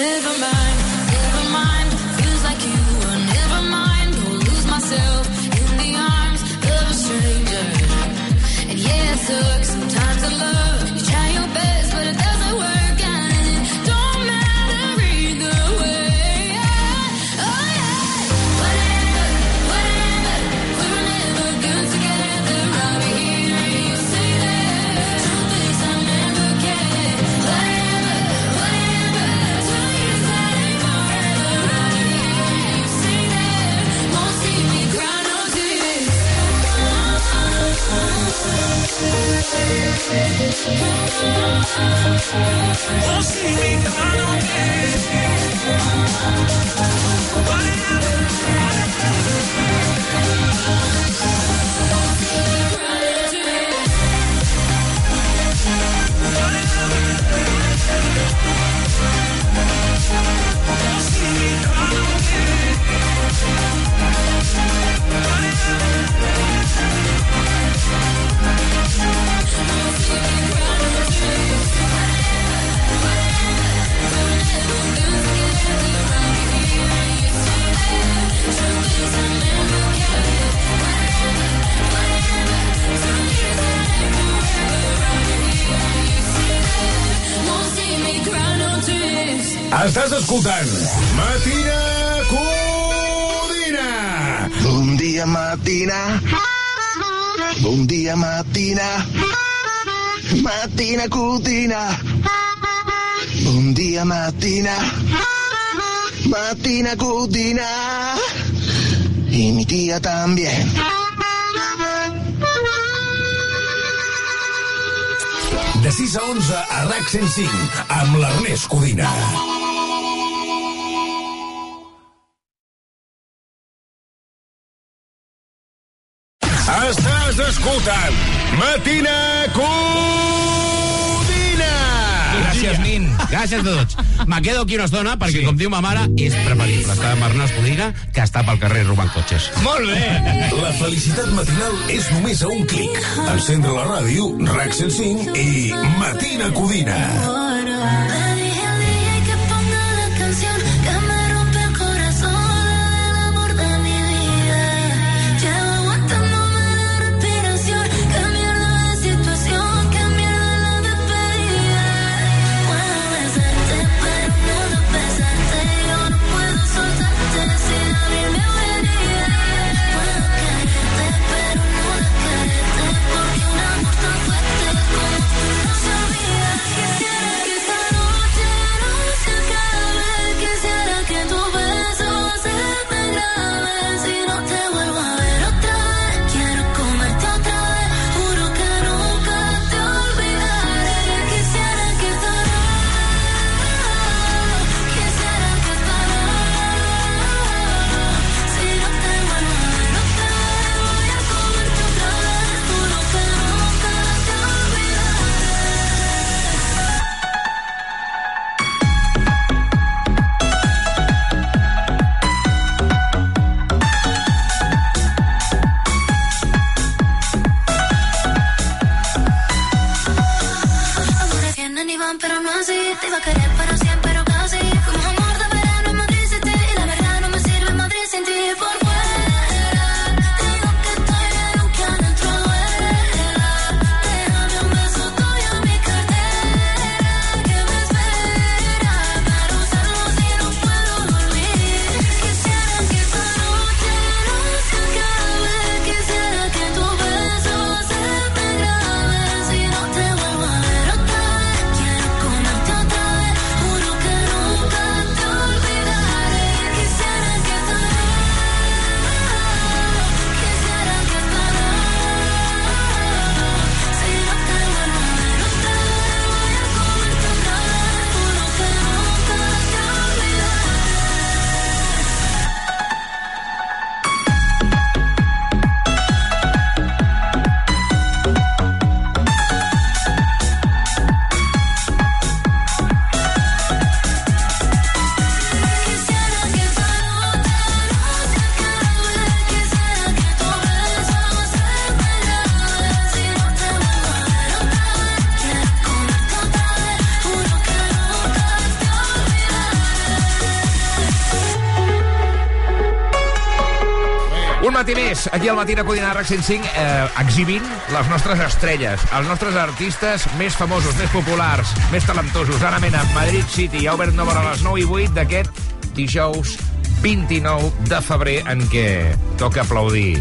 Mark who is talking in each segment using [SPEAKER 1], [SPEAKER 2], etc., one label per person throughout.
[SPEAKER 1] Never mind. Don't see me, I don't care.
[SPEAKER 2] Estàs escoltant Matina Codina.
[SPEAKER 3] Bon dia, Matina. Bon dia, Matina. Matina Codina. Bon dia, Matina. Matina Codina. Y mi tía también.
[SPEAKER 2] de 6 a 11 a RAC 105, amb l'Ernest Codina. Estàs escoltant Matines
[SPEAKER 4] Gràcies a tots. Me quedo aquí una estona perquè, sí. com diu ma mare, és preferible estar amb Arnau Codina que estar pel carrer robant cotxes.
[SPEAKER 2] Molt bé! La felicitat matinal és només a un clic. Encendre la ràdio, RAC 105 i Matina Codina.
[SPEAKER 1] Matina Codina.
[SPEAKER 5] Matí més, aquí al matí de Codina RAC 105, eh, exhibint les nostres estrelles, els nostres artistes més famosos, més populars, més talentosos. Ara mena, Madrid City, ha obert nova a les 9 i 8 d'aquest dijous 29 de febrer, en què toca aplaudir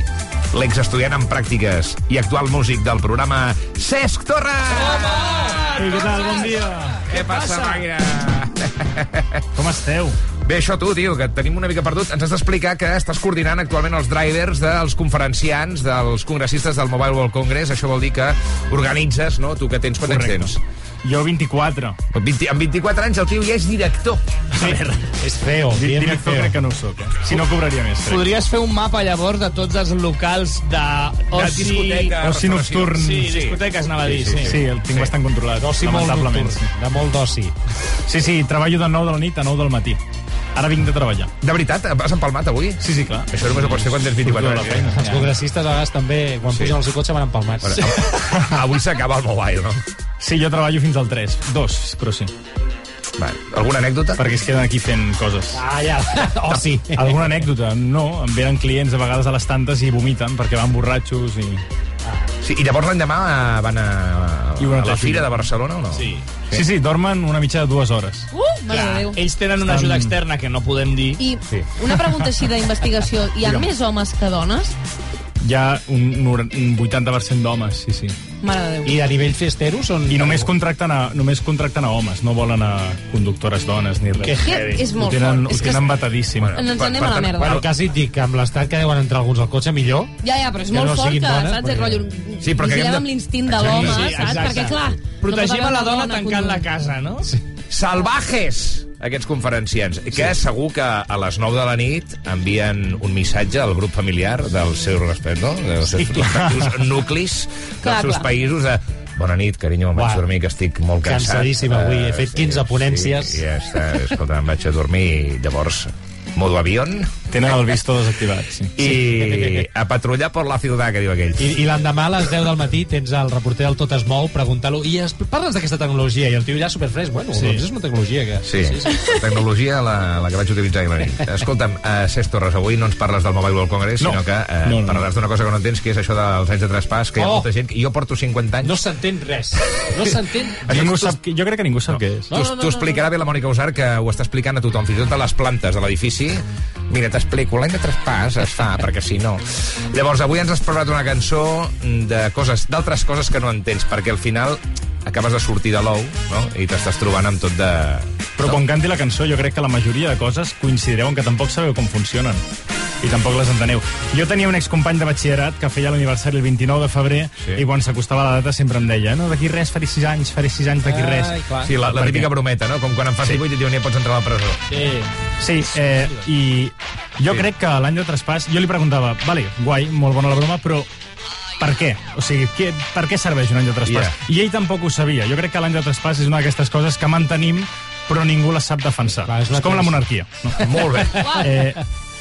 [SPEAKER 5] l'exestudiant en pràctiques i actual músic del programa, Cesc Torres!
[SPEAKER 6] Ei, què tal? Bon dia.
[SPEAKER 5] Què passa, màquina?
[SPEAKER 6] Com esteu?
[SPEAKER 5] Bé, això tu, tio, que et tenim una mica perdut. Ens has d'explicar que estàs coordinant actualment els drivers dels conferenciants, dels congressistes del Mobile World Congress. Això vol dir que organitzes, no? Tu que tens, quants anys
[SPEAKER 6] Correcte.
[SPEAKER 5] tens?
[SPEAKER 6] Jo 24.
[SPEAKER 5] 20, amb 24 anys el tio ja és director.
[SPEAKER 6] A veure,
[SPEAKER 7] És feo,
[SPEAKER 6] di- director
[SPEAKER 7] feo.
[SPEAKER 6] crec que no ho soc, eh? Si no cobraria més, crec.
[SPEAKER 7] Podries fer un mapa, llavors, de tots els locals de oci...
[SPEAKER 5] discoteca.
[SPEAKER 6] Oci nocturn.
[SPEAKER 7] Sí,
[SPEAKER 5] Sí.
[SPEAKER 7] discoteques, anava a dir, sí.
[SPEAKER 6] Sí, el tinc bastant controlat,
[SPEAKER 7] D'oci molt nocturn, de molt d'oci.
[SPEAKER 6] Sí, sí, treballo de 9 de la nit a 9 del matí. Ara vinc de treballar.
[SPEAKER 5] De veritat, has empalmat avui?
[SPEAKER 6] Sí, sí, clar.
[SPEAKER 5] Això només ho pots fer quan tens 24
[SPEAKER 6] Surto de la
[SPEAKER 5] anys.
[SPEAKER 6] feina.
[SPEAKER 5] Eh?
[SPEAKER 7] Els congressistes a vegades també, quan
[SPEAKER 5] Sí.
[SPEAKER 7] pugen al seu cotxe, van empalmats.
[SPEAKER 5] Bueno, avui s'acaba el mobile, no?
[SPEAKER 6] Sí, jo treballo fins al 3. Dos, però sí.
[SPEAKER 5] Vale. Alguna anècdota?
[SPEAKER 6] Perquè es queden aquí fent coses.
[SPEAKER 7] Ah, ja. Oci.
[SPEAKER 6] Alguna anècdota? No, em venen clients a vegades a les tantes i vomiten perquè van borratxos i...
[SPEAKER 5] Sí, I llavors l'endemà eh, van a,
[SPEAKER 6] I una
[SPEAKER 5] a la fira
[SPEAKER 6] fira.
[SPEAKER 5] de Barcelona o no?
[SPEAKER 6] Sí. Sí, sí, dormen una mitja de dues hores.
[SPEAKER 8] Uh, mare de Déu.
[SPEAKER 7] Ells tenen una ajuda externa que no podem dir.
[SPEAKER 8] I
[SPEAKER 5] Sí.
[SPEAKER 8] una pregunta així d'investigació. Hi ha
[SPEAKER 6] Digue'm.
[SPEAKER 8] més homes que dones?
[SPEAKER 6] Hi ha un, un 80% d'homes, sí, sí.
[SPEAKER 8] Mare de Déu.
[SPEAKER 7] I a nivell festero són...
[SPEAKER 6] I només contracten, a, només contracten a homes, no volen a conductores dones ni res.
[SPEAKER 7] Que
[SPEAKER 8] heavy. és molt
[SPEAKER 6] ho tenen,
[SPEAKER 8] fort.
[SPEAKER 6] Ho
[SPEAKER 8] que
[SPEAKER 6] tenen
[SPEAKER 8] es-
[SPEAKER 6] batadíssim.
[SPEAKER 5] Bueno.
[SPEAKER 8] Ens anem
[SPEAKER 5] per
[SPEAKER 8] a la merda.
[SPEAKER 7] Bueno, quasi et dic que amb l'estat que deuen entrar alguns al cotxe, millor.
[SPEAKER 8] Ja, ja, però és
[SPEAKER 7] Que
[SPEAKER 8] molt
[SPEAKER 7] no
[SPEAKER 8] fort que,
[SPEAKER 7] dones,
[SPEAKER 8] saps,
[SPEAKER 7] perquè-
[SPEAKER 8] rotllo...
[SPEAKER 5] Sí, però que
[SPEAKER 8] vigilem
[SPEAKER 5] haguem de-
[SPEAKER 8] amb l'instint de l'home,
[SPEAKER 7] Sí,
[SPEAKER 8] saps?
[SPEAKER 7] exacte.
[SPEAKER 8] Perquè, clar...
[SPEAKER 7] Protegim
[SPEAKER 8] no
[SPEAKER 7] a la dona tancant la casa, no? Sí.
[SPEAKER 5] Salvajes! Aquests conferenciants, que segur que a les 9 de la nit envien un missatge al grup familiar del seu respecte, no? dels seus respectius nuclis dels
[SPEAKER 8] Clar,
[SPEAKER 5] seus
[SPEAKER 8] clar.
[SPEAKER 5] països de Bona nit, carinyo, me'n vaig dormir, que estic molt cansat.
[SPEAKER 7] Cansadíssim avui, he fet 15 ponències.
[SPEAKER 5] Sí, ja està, escolta, em vaig a dormir i llavors modo avión
[SPEAKER 6] Tenen el visto desactivat, sí.
[SPEAKER 5] i a patrullar per la ciutat, que diu aquell.
[SPEAKER 7] I, I l'endemà a les 10 del matí tens el reporter del Tot es mou preguntant-lo i es, parles d'aquesta tecnologia i el tio ja superfresc, bueno,
[SPEAKER 6] Sí.
[SPEAKER 7] doncs és una tecnologia que...
[SPEAKER 5] Sí, sí, sí. la tecnologia la, la que vaig utilitzar ahir. Escolta'm, uh, Cesc Torres, avui no ens parles del Mobile World Congress,
[SPEAKER 6] No.
[SPEAKER 5] sinó que uh,
[SPEAKER 6] No, no, no.
[SPEAKER 5] parlaràs d'una cosa que no entens, que és això dels anys de traspàs, que hi ha
[SPEAKER 7] Oh.
[SPEAKER 5] molta gent... Jo porto 50 anys...
[SPEAKER 7] No s'entén res. No s'entén...
[SPEAKER 6] Ningú sap, jo crec que ningú sap què és.
[SPEAKER 5] T'ho no, no, no, explicarà bé la Mònica Usar, que ho està explicant a tothom, fins i tot a les plantes de l'edifici. Mira, t'explico, l'any de traspàs es fa, perquè si no... Llavors, avui ens has preparat una cançó de coses, d'altres coses que no entens, perquè al final acabes de sortir de l'ou, no?, i t'estàs trobant amb tot de...
[SPEAKER 6] Però quan canti la cançó jo crec que la majoria de coses coincidireu en que tampoc sabeu com funcionen i tampoc les enteneu. Jo tenia un excompany de batxillerat que feia l'aniversari el 29 de febrer
[SPEAKER 5] Sí.
[SPEAKER 6] i quan s'acostava la data sempre em deia no, d'aquí res faré 6 anys, faré 6 anys d'aquí res.
[SPEAKER 7] Ai, clar.
[SPEAKER 5] Sí, la, la típica brometa, no?, com quan en fas
[SPEAKER 6] Sí.
[SPEAKER 5] 18 i diuen ja pots entrar a la presó.
[SPEAKER 7] Sí.
[SPEAKER 6] Sí, eh, i jo crec que l'any de traspàs, jo li preguntava, vale, guai, molt bona la broma, però per què? O sigui, què, per què serveix un any de traspàs?
[SPEAKER 5] Ja.
[SPEAKER 6] I ell tampoc ho sabia. Jo crec que l'any de traspàs és una d'aquestes coses que mantenim però ningú les sap defensar.
[SPEAKER 7] Clar, és
[SPEAKER 6] és,
[SPEAKER 7] la
[SPEAKER 6] com la monarquia. No?
[SPEAKER 5] Molt bé.
[SPEAKER 6] Eh,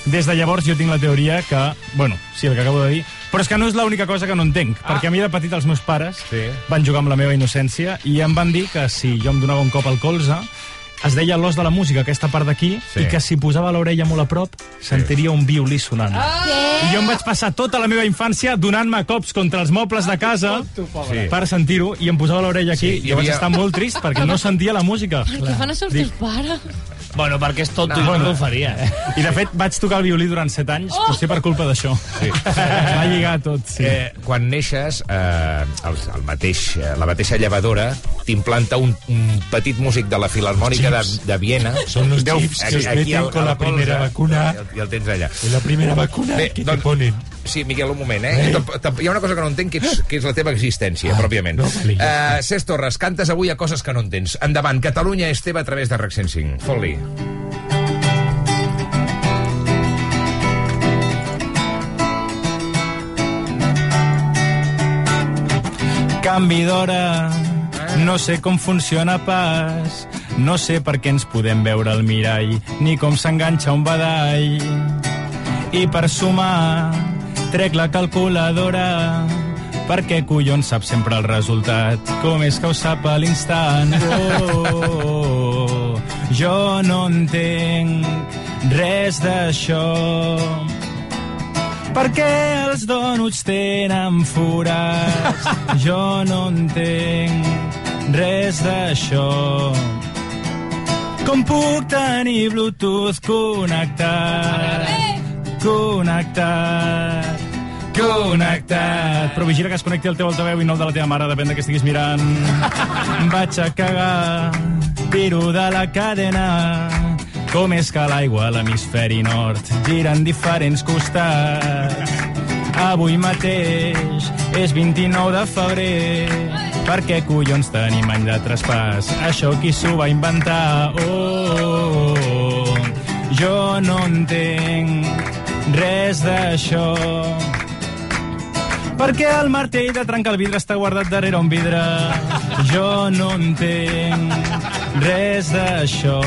[SPEAKER 6] des de llavors jo tinc la teoria que, bueno, sí, el que acabo de dir, però és que no és l'única cosa que no entenc, ah. perquè a mi de petit els meus pares
[SPEAKER 5] Sí.
[SPEAKER 6] van jugar amb la meva innocència i em van dir que si jo em donava un cop al colze es deia l'os de la música, aquesta part d'aquí,
[SPEAKER 5] Sí.
[SPEAKER 6] i que si posava l'orella molt a prop sentiria un violí sonant. I jo em vaig passar tota la meva infància donant-me cops contra els mobles de casa
[SPEAKER 5] Sí.
[SPEAKER 6] per sentir-ho i em posava l'orella aquí
[SPEAKER 5] Sí, hi
[SPEAKER 6] i jo vaig
[SPEAKER 5] havia-
[SPEAKER 6] estar molt trist perquè no sentia la música.
[SPEAKER 8] Per què fan això els teus pares?
[SPEAKER 7] Bueno, perquè és tonto
[SPEAKER 5] No,
[SPEAKER 7] i no,
[SPEAKER 6] bueno.
[SPEAKER 7] no ho faria. Eh?
[SPEAKER 6] I de fet vaig tocar el violí durant 7 anys,
[SPEAKER 8] Oh!
[SPEAKER 6] potser per culpa d'això.
[SPEAKER 5] Sí.
[SPEAKER 6] Va lligar tot, sí.
[SPEAKER 5] Eh, quan neixes, eh, el, el mateix, eh, la mateixa llevadora t'implanta un, un petit músic de la Filharmònica de, de Viena.
[SPEAKER 7] Son los
[SPEAKER 5] Deu-
[SPEAKER 7] chips que os
[SPEAKER 5] aquí
[SPEAKER 7] meten con la primera vacuna.
[SPEAKER 5] I el, i el tens allà.
[SPEAKER 7] La primera vacuna
[SPEAKER 5] Bé,
[SPEAKER 7] que
[SPEAKER 5] doncs-
[SPEAKER 7] te ponen.
[SPEAKER 5] Sí, Miquel, un moment, eh? Tamp, hi ha una cosa que no entenc, que és, que és la teva existència, pròpiament.
[SPEAKER 7] no,
[SPEAKER 5] uh, Cesc Torres, cantes avui a coses que no entens. Endavant, Catalunya és teva a través de RAC 105. Fot-li.
[SPEAKER 6] Canvi d'hora, no sé com funciona pas, no sé per què ens podem veure al mirall, ni com s'enganxa un badall. I per sumar, trec la calculadora, perquè collons sap sempre el resultat, com és que ho sap a l'instant. Oh, jo no entenc res d'això. Per què els dònuts tenen forats? Jo no entenc res d'això. Com puc tenir Bluetooth connectat? Connectat. Connectat. Però vigila que es connecti el teu altaveu i no el de la teva mare, depèn de què estiguis mirant. Vaig a cagar, tiro de la cadena. Com és que l'aigua a l'hemisferi nord gira en diferents costats? Avui mateix és 29 de febrer. Per què collons tenim any de traspàs? Això qui s'ho va inventar? Oh, oh, oh. jo no entenc res d'això. Per què el martell de trencar el vidre està guardat darrere un vidre? Jo no entenc res d'això.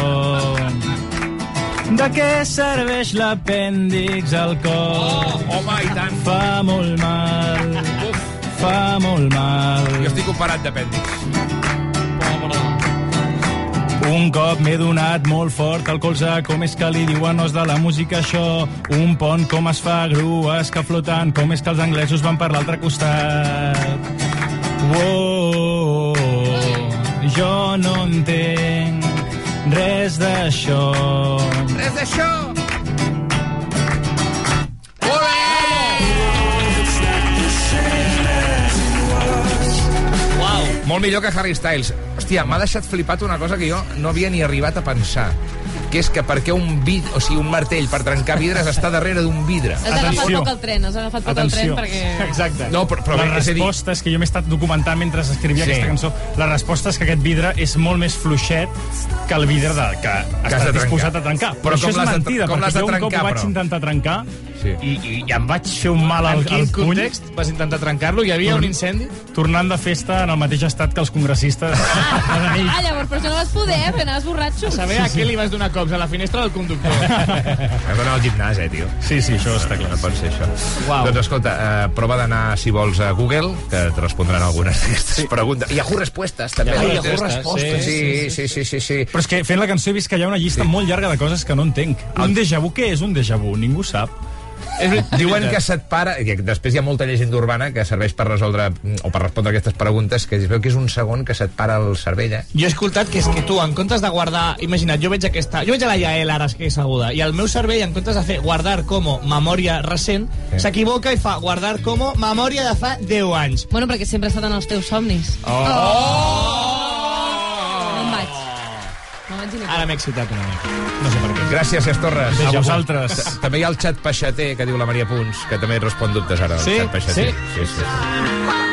[SPEAKER 6] De què serveix l'apèndix al cor?
[SPEAKER 5] Oh, home, i tant.
[SPEAKER 6] Fa molt mal, fa molt mal.
[SPEAKER 5] Jo estic operat d'apèndix.
[SPEAKER 6] Un cop m'he donat molt fort al colze, com és que li diuen os de la música això? Un pont, com es fa, grues que flotant, com és que els anglesos van per l'altre costat? Uou, jo no entenc res d'això.
[SPEAKER 5] Res d'això!
[SPEAKER 7] Uau.
[SPEAKER 5] Molt millor que Harry Styles. Hòstia, m'ha deixat flipat una cosa que jo no havia ni arribat a pensar que és que perquè un vid, o sigui, un martell per trencar vidres està darrere d'un vidre.
[SPEAKER 8] Has agafat
[SPEAKER 6] Atenció.
[SPEAKER 8] poc el tren, has agafat poc el tren perquè...
[SPEAKER 6] Exacte.
[SPEAKER 5] No, però- però
[SPEAKER 6] la
[SPEAKER 5] és
[SPEAKER 6] resposta és que jo m'he estat documentant mentre escrivia
[SPEAKER 5] Sí.
[SPEAKER 6] aquesta cançó. La resposta és que aquest vidre és molt més fluixet que el vidre de, que,
[SPEAKER 5] de
[SPEAKER 6] està disposat a trencar.
[SPEAKER 5] Però
[SPEAKER 6] Però, això
[SPEAKER 5] com
[SPEAKER 6] és
[SPEAKER 5] l'has de-
[SPEAKER 6] mentida,
[SPEAKER 5] com
[SPEAKER 6] perquè
[SPEAKER 5] de
[SPEAKER 6] jo un cop ho vaig
[SPEAKER 5] però?
[SPEAKER 6] intentar trencar
[SPEAKER 5] Sí.
[SPEAKER 6] i, i, i em vaig fer un mal al,
[SPEAKER 7] En quin
[SPEAKER 6] al puny
[SPEAKER 7] context vas intentar trencar-lo? Hi havia un incendi?
[SPEAKER 6] tornant de festa en el mateix estat que els congressistes.
[SPEAKER 8] Ah, llavors, per això no vas poder, eh, perquè anaves borratxo.
[SPEAKER 7] A saber a què li vas donar cops? A la finestra del conductor.
[SPEAKER 5] Has d'anar al gimnàs, eh, tio?
[SPEAKER 6] Sí, sí, això està clar.
[SPEAKER 5] No pot ser això.
[SPEAKER 7] Uau.
[SPEAKER 5] Doncs escolta, eh, prova d'anar, si vols, a Google, que et respondran algunes d'aquestes preguntes. Yahoo Respostes, també.
[SPEAKER 7] Yahoo
[SPEAKER 5] Yahoo
[SPEAKER 7] Respostes,
[SPEAKER 5] Respostes.
[SPEAKER 7] sí,
[SPEAKER 5] Sí, sí, sí, sí, sí.
[SPEAKER 6] Però és que fent la cançó he vist que hi ha una llista molt llarga de coses que no entenc. Un déjà vu, què és un déjà vu? Ningú sap.
[SPEAKER 5] Diuen que se't para... Que després hi ha molta llegenda urbana que serveix per resoldre mm, o per respondre aquestes preguntes, que es veu que és un segon que se't para el cervell, eh?
[SPEAKER 7] Jo he escoltat que és que tu, en comptes de guardar... Imagina't, jo veig aquesta... Jo veig a la Yael ara, que és aguda, i el meu cervell, en comptes de fer guardar com memòria recent,
[SPEAKER 5] Sí.
[SPEAKER 7] s'equivoca i fa guardar com memòria de fa 10 anys.
[SPEAKER 8] Bueno, perquè sempre ha estat en els teus somnis.
[SPEAKER 7] Oh!
[SPEAKER 8] No em vaig. No em vaig ni
[SPEAKER 7] Ara m'he excitat una mica. No sé per què.
[SPEAKER 5] Gràcies, Cesc Torres.
[SPEAKER 6] A vosaltres.
[SPEAKER 5] També hi ha el xat peixater, que diu la Maria Punts, que també respon dubtes ara, el
[SPEAKER 7] Sí?
[SPEAKER 5] peixater.
[SPEAKER 7] Sí?
[SPEAKER 5] sí, sí.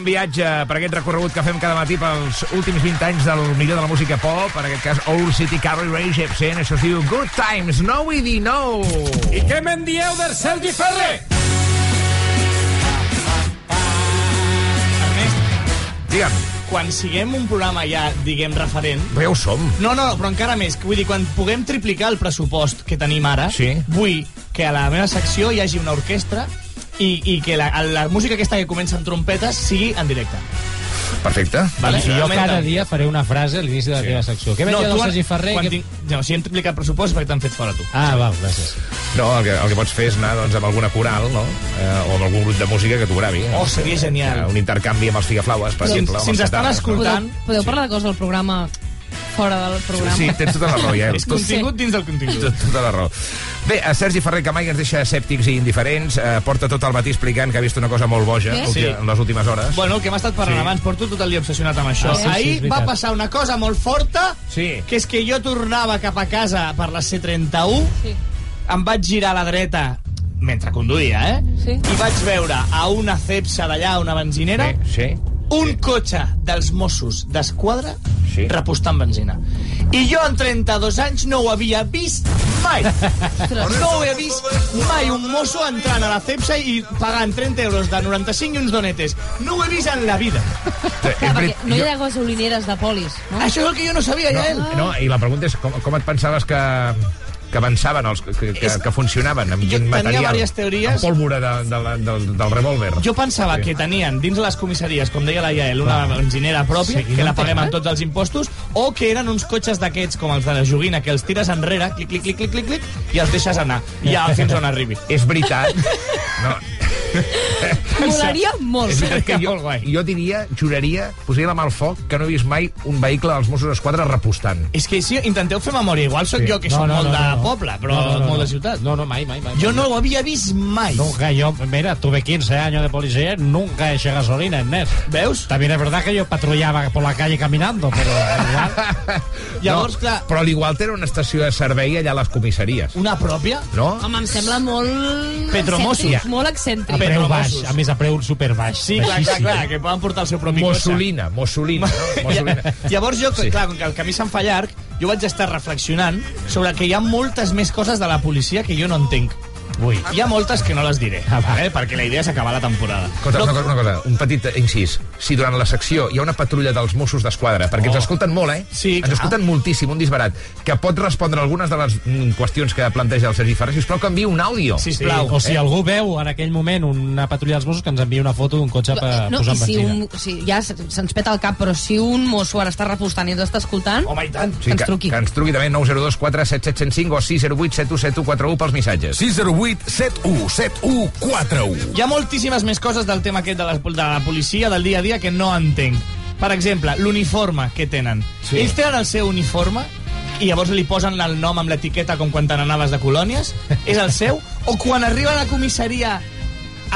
[SPEAKER 5] Bon viatge per aquest recorregut que fem cada matí pels últims 20 anys del millor de la música pop, en aquest cas Old City Carry Ray Jepsen, això es diu Good Times, No We Di No.
[SPEAKER 9] I què me'n dieu del Sergi Ferrer?
[SPEAKER 5] Digue'm,
[SPEAKER 7] Quan siguem un programa ja, diguem, referent...
[SPEAKER 5] però ja ho som.
[SPEAKER 7] No, no, però encara més. Vull dir, quan puguem triplicar el pressupost que tenim ara,
[SPEAKER 5] Sí.
[SPEAKER 7] vull que a la meva secció hi hagi una orquestra i, i que la, la música aquesta que comença amb trompetes sigui en directe.
[SPEAKER 5] Perfecte.
[SPEAKER 7] Vale?
[SPEAKER 9] I jo cada dia faré una frase a l'inici de la
[SPEAKER 5] Sí.
[SPEAKER 9] teva secció. Què veig no, del Sergi Ferrer?
[SPEAKER 7] Quan
[SPEAKER 9] Que...
[SPEAKER 7] tinc... No, si hem triplicat pressupost perquè t'han fet fora, tu.
[SPEAKER 9] Ah, val, gràcies.
[SPEAKER 5] No, el que, el que pots fer és anar doncs, amb alguna coral, no? Eh, o amb algun grup de música que t'ho gravi.
[SPEAKER 7] Oh, seria genial.
[SPEAKER 5] Eh, un intercanvi amb els figaflaues, per
[SPEAKER 7] Si-
[SPEAKER 5] exemple.
[SPEAKER 7] si ens estan escoltant-
[SPEAKER 8] Podeu, podeu parlar de coses del programa fora del programa?
[SPEAKER 5] Sí, tens tota la raó, ja.
[SPEAKER 7] És contingut dins del contingut.
[SPEAKER 5] Tot, tota la raó. Bé, a Sergi Ferrer, que mai ens deixa escèptics i indiferents, eh, porta tot el matí explicant que ha vist una cosa molt boja últi-
[SPEAKER 7] Sí.
[SPEAKER 5] en les últimes hores.
[SPEAKER 7] Bueno, el que hem estat parlant
[SPEAKER 5] Sí.
[SPEAKER 7] abans, porto tot el dia obsessionat amb això.
[SPEAKER 9] Ah, sí, sí,
[SPEAKER 7] Ahir
[SPEAKER 9] veritat.
[SPEAKER 7] va passar una cosa molt forta,
[SPEAKER 5] Sí.
[SPEAKER 7] que és que jo tornava cap a casa per la C31,
[SPEAKER 8] Sí.
[SPEAKER 7] em vaig girar a la dreta mentre conduïa, eh?
[SPEAKER 8] Sí.
[SPEAKER 7] I vaig veure a una cepsa d'allà, una benzinera,
[SPEAKER 5] Sí, sí.
[SPEAKER 7] Un cotxe dels Mossos d'Esquadra
[SPEAKER 5] Sí.
[SPEAKER 7] repostant benzina. I jo en 32 anys no ho havia vist mai. No ho he vist mai un mosso entrant a la cepsa i pagant 30 euros de 95 i uns donetes. No ho he vist en la vida.
[SPEAKER 8] Clar, perquè no hi ha gasolineres de polis, no?
[SPEAKER 7] Això és el que jo no sabia, ja, ell.
[SPEAKER 5] No, i la pregunta és com, com et pensaves que, que avançaven, els, que, que,
[SPEAKER 7] És-
[SPEAKER 5] que funcionaven, amb
[SPEAKER 7] Jo tenia
[SPEAKER 5] material?
[SPEAKER 7] diverses teories.
[SPEAKER 5] Amb pólvora de, de, la- del, del revòlver.
[SPEAKER 7] Jo pensava
[SPEAKER 5] Sí.
[SPEAKER 7] que tenien dins les comissaries, com deia la Yael, una benzinera pròpia,
[SPEAKER 9] Sí,
[SPEAKER 7] que
[SPEAKER 9] no
[SPEAKER 7] la paguem amb tots els impostos, o que eren uns cotxes d'aquests, com els de la joguina, que els tires enrere, clic, clic, clic, clic, clic, clic, i els deixes anar, ja fins on arribi.
[SPEAKER 5] És veritat. No,
[SPEAKER 8] Molaria molt.
[SPEAKER 5] és veritat que jo,
[SPEAKER 7] Molt guai.
[SPEAKER 5] jo diria, juraria, posaria la mà al foc, que no he vist mai un vehicle dels Mossos d'Esquadra repostant.
[SPEAKER 7] És que si intenteu fer memòria, igual sóc
[SPEAKER 5] Sí.
[SPEAKER 7] jo, que sóc molt de poble, però molt de ciutat.
[SPEAKER 9] No, no, mai, mai, mai.
[SPEAKER 7] Jo no ho havia vist mai.
[SPEAKER 9] Nunca, yo, mira, tuve 15 años de policía, nunca eché gasolina en NES.
[SPEAKER 7] Veus?
[SPEAKER 9] También es verdad que yo patrullaba por la calle caminando, pero igual...
[SPEAKER 7] Llavors, clar,
[SPEAKER 5] Però l'igual té una estació de servei allà a les comissaries,
[SPEAKER 7] una pròpia?
[SPEAKER 5] no?
[SPEAKER 8] Home, em sembla molt...
[SPEAKER 7] Petromossos.
[SPEAKER 8] excèntric, Molt
[SPEAKER 9] A
[SPEAKER 8] excèntric.
[SPEAKER 7] Pedro
[SPEAKER 9] preu baix,
[SPEAKER 7] Mossos.
[SPEAKER 9] a més a preu super baix.
[SPEAKER 7] Sí, clar, clar, clar, que poden portar el seu propi
[SPEAKER 5] Mussolina, Mussolina, no? Mussolina.
[SPEAKER 7] cotxe. Llavors jo,
[SPEAKER 5] Sí.
[SPEAKER 7] clar, com que el camí se'n fa llarg, jo vaig estar reflexionant sobre que hi ha moltes més coses de la policia que jo no entenc.
[SPEAKER 9] Ui.
[SPEAKER 7] Hi ha moltes que no les diré,
[SPEAKER 9] Ah,
[SPEAKER 7] eh, perquè la idea és acabar la temporada.
[SPEAKER 5] Escolta, una, cosa, una cosa, un petit incís. Si durant la secció hi ha una patrulla dels Mossos d'Esquadra, perquè ens escolten molt, eh?
[SPEAKER 7] Sí,
[SPEAKER 5] ens
[SPEAKER 7] clar.
[SPEAKER 5] escolten moltíssim, un disbarat, que pot respondre algunes de les mm, qüestions que planteja el Sergi Ferrer, sisplau que enviï un àudio.
[SPEAKER 7] Sisplau.
[SPEAKER 9] O si algú veu en aquell moment una patrulla dels Mossos que ens envia una foto d'un cotxe per
[SPEAKER 8] no,
[SPEAKER 9] posar en
[SPEAKER 8] si
[SPEAKER 9] benzina.
[SPEAKER 8] un, si ja se- se'ns peta el cap, però si un mosso ara està repostant i ens està escoltant,
[SPEAKER 7] Home, i tant.
[SPEAKER 8] que ens truqui.
[SPEAKER 5] Que, ens truqui també 902 47705 o 608 717141 pels missatges.
[SPEAKER 2] 608 71 71 41.
[SPEAKER 7] Hi ha moltíssimes més coses del tema aquest de la, de la policia, del dia a dia, que no entenc. Per exemple, l'uniforme que tenen.
[SPEAKER 5] Sí.
[SPEAKER 7] Ells tenen el seu uniforme i llavors li posen el nom amb l'etiqueta com quan te n'anaves de colònies? És el seu? O quan arriben a la comissaria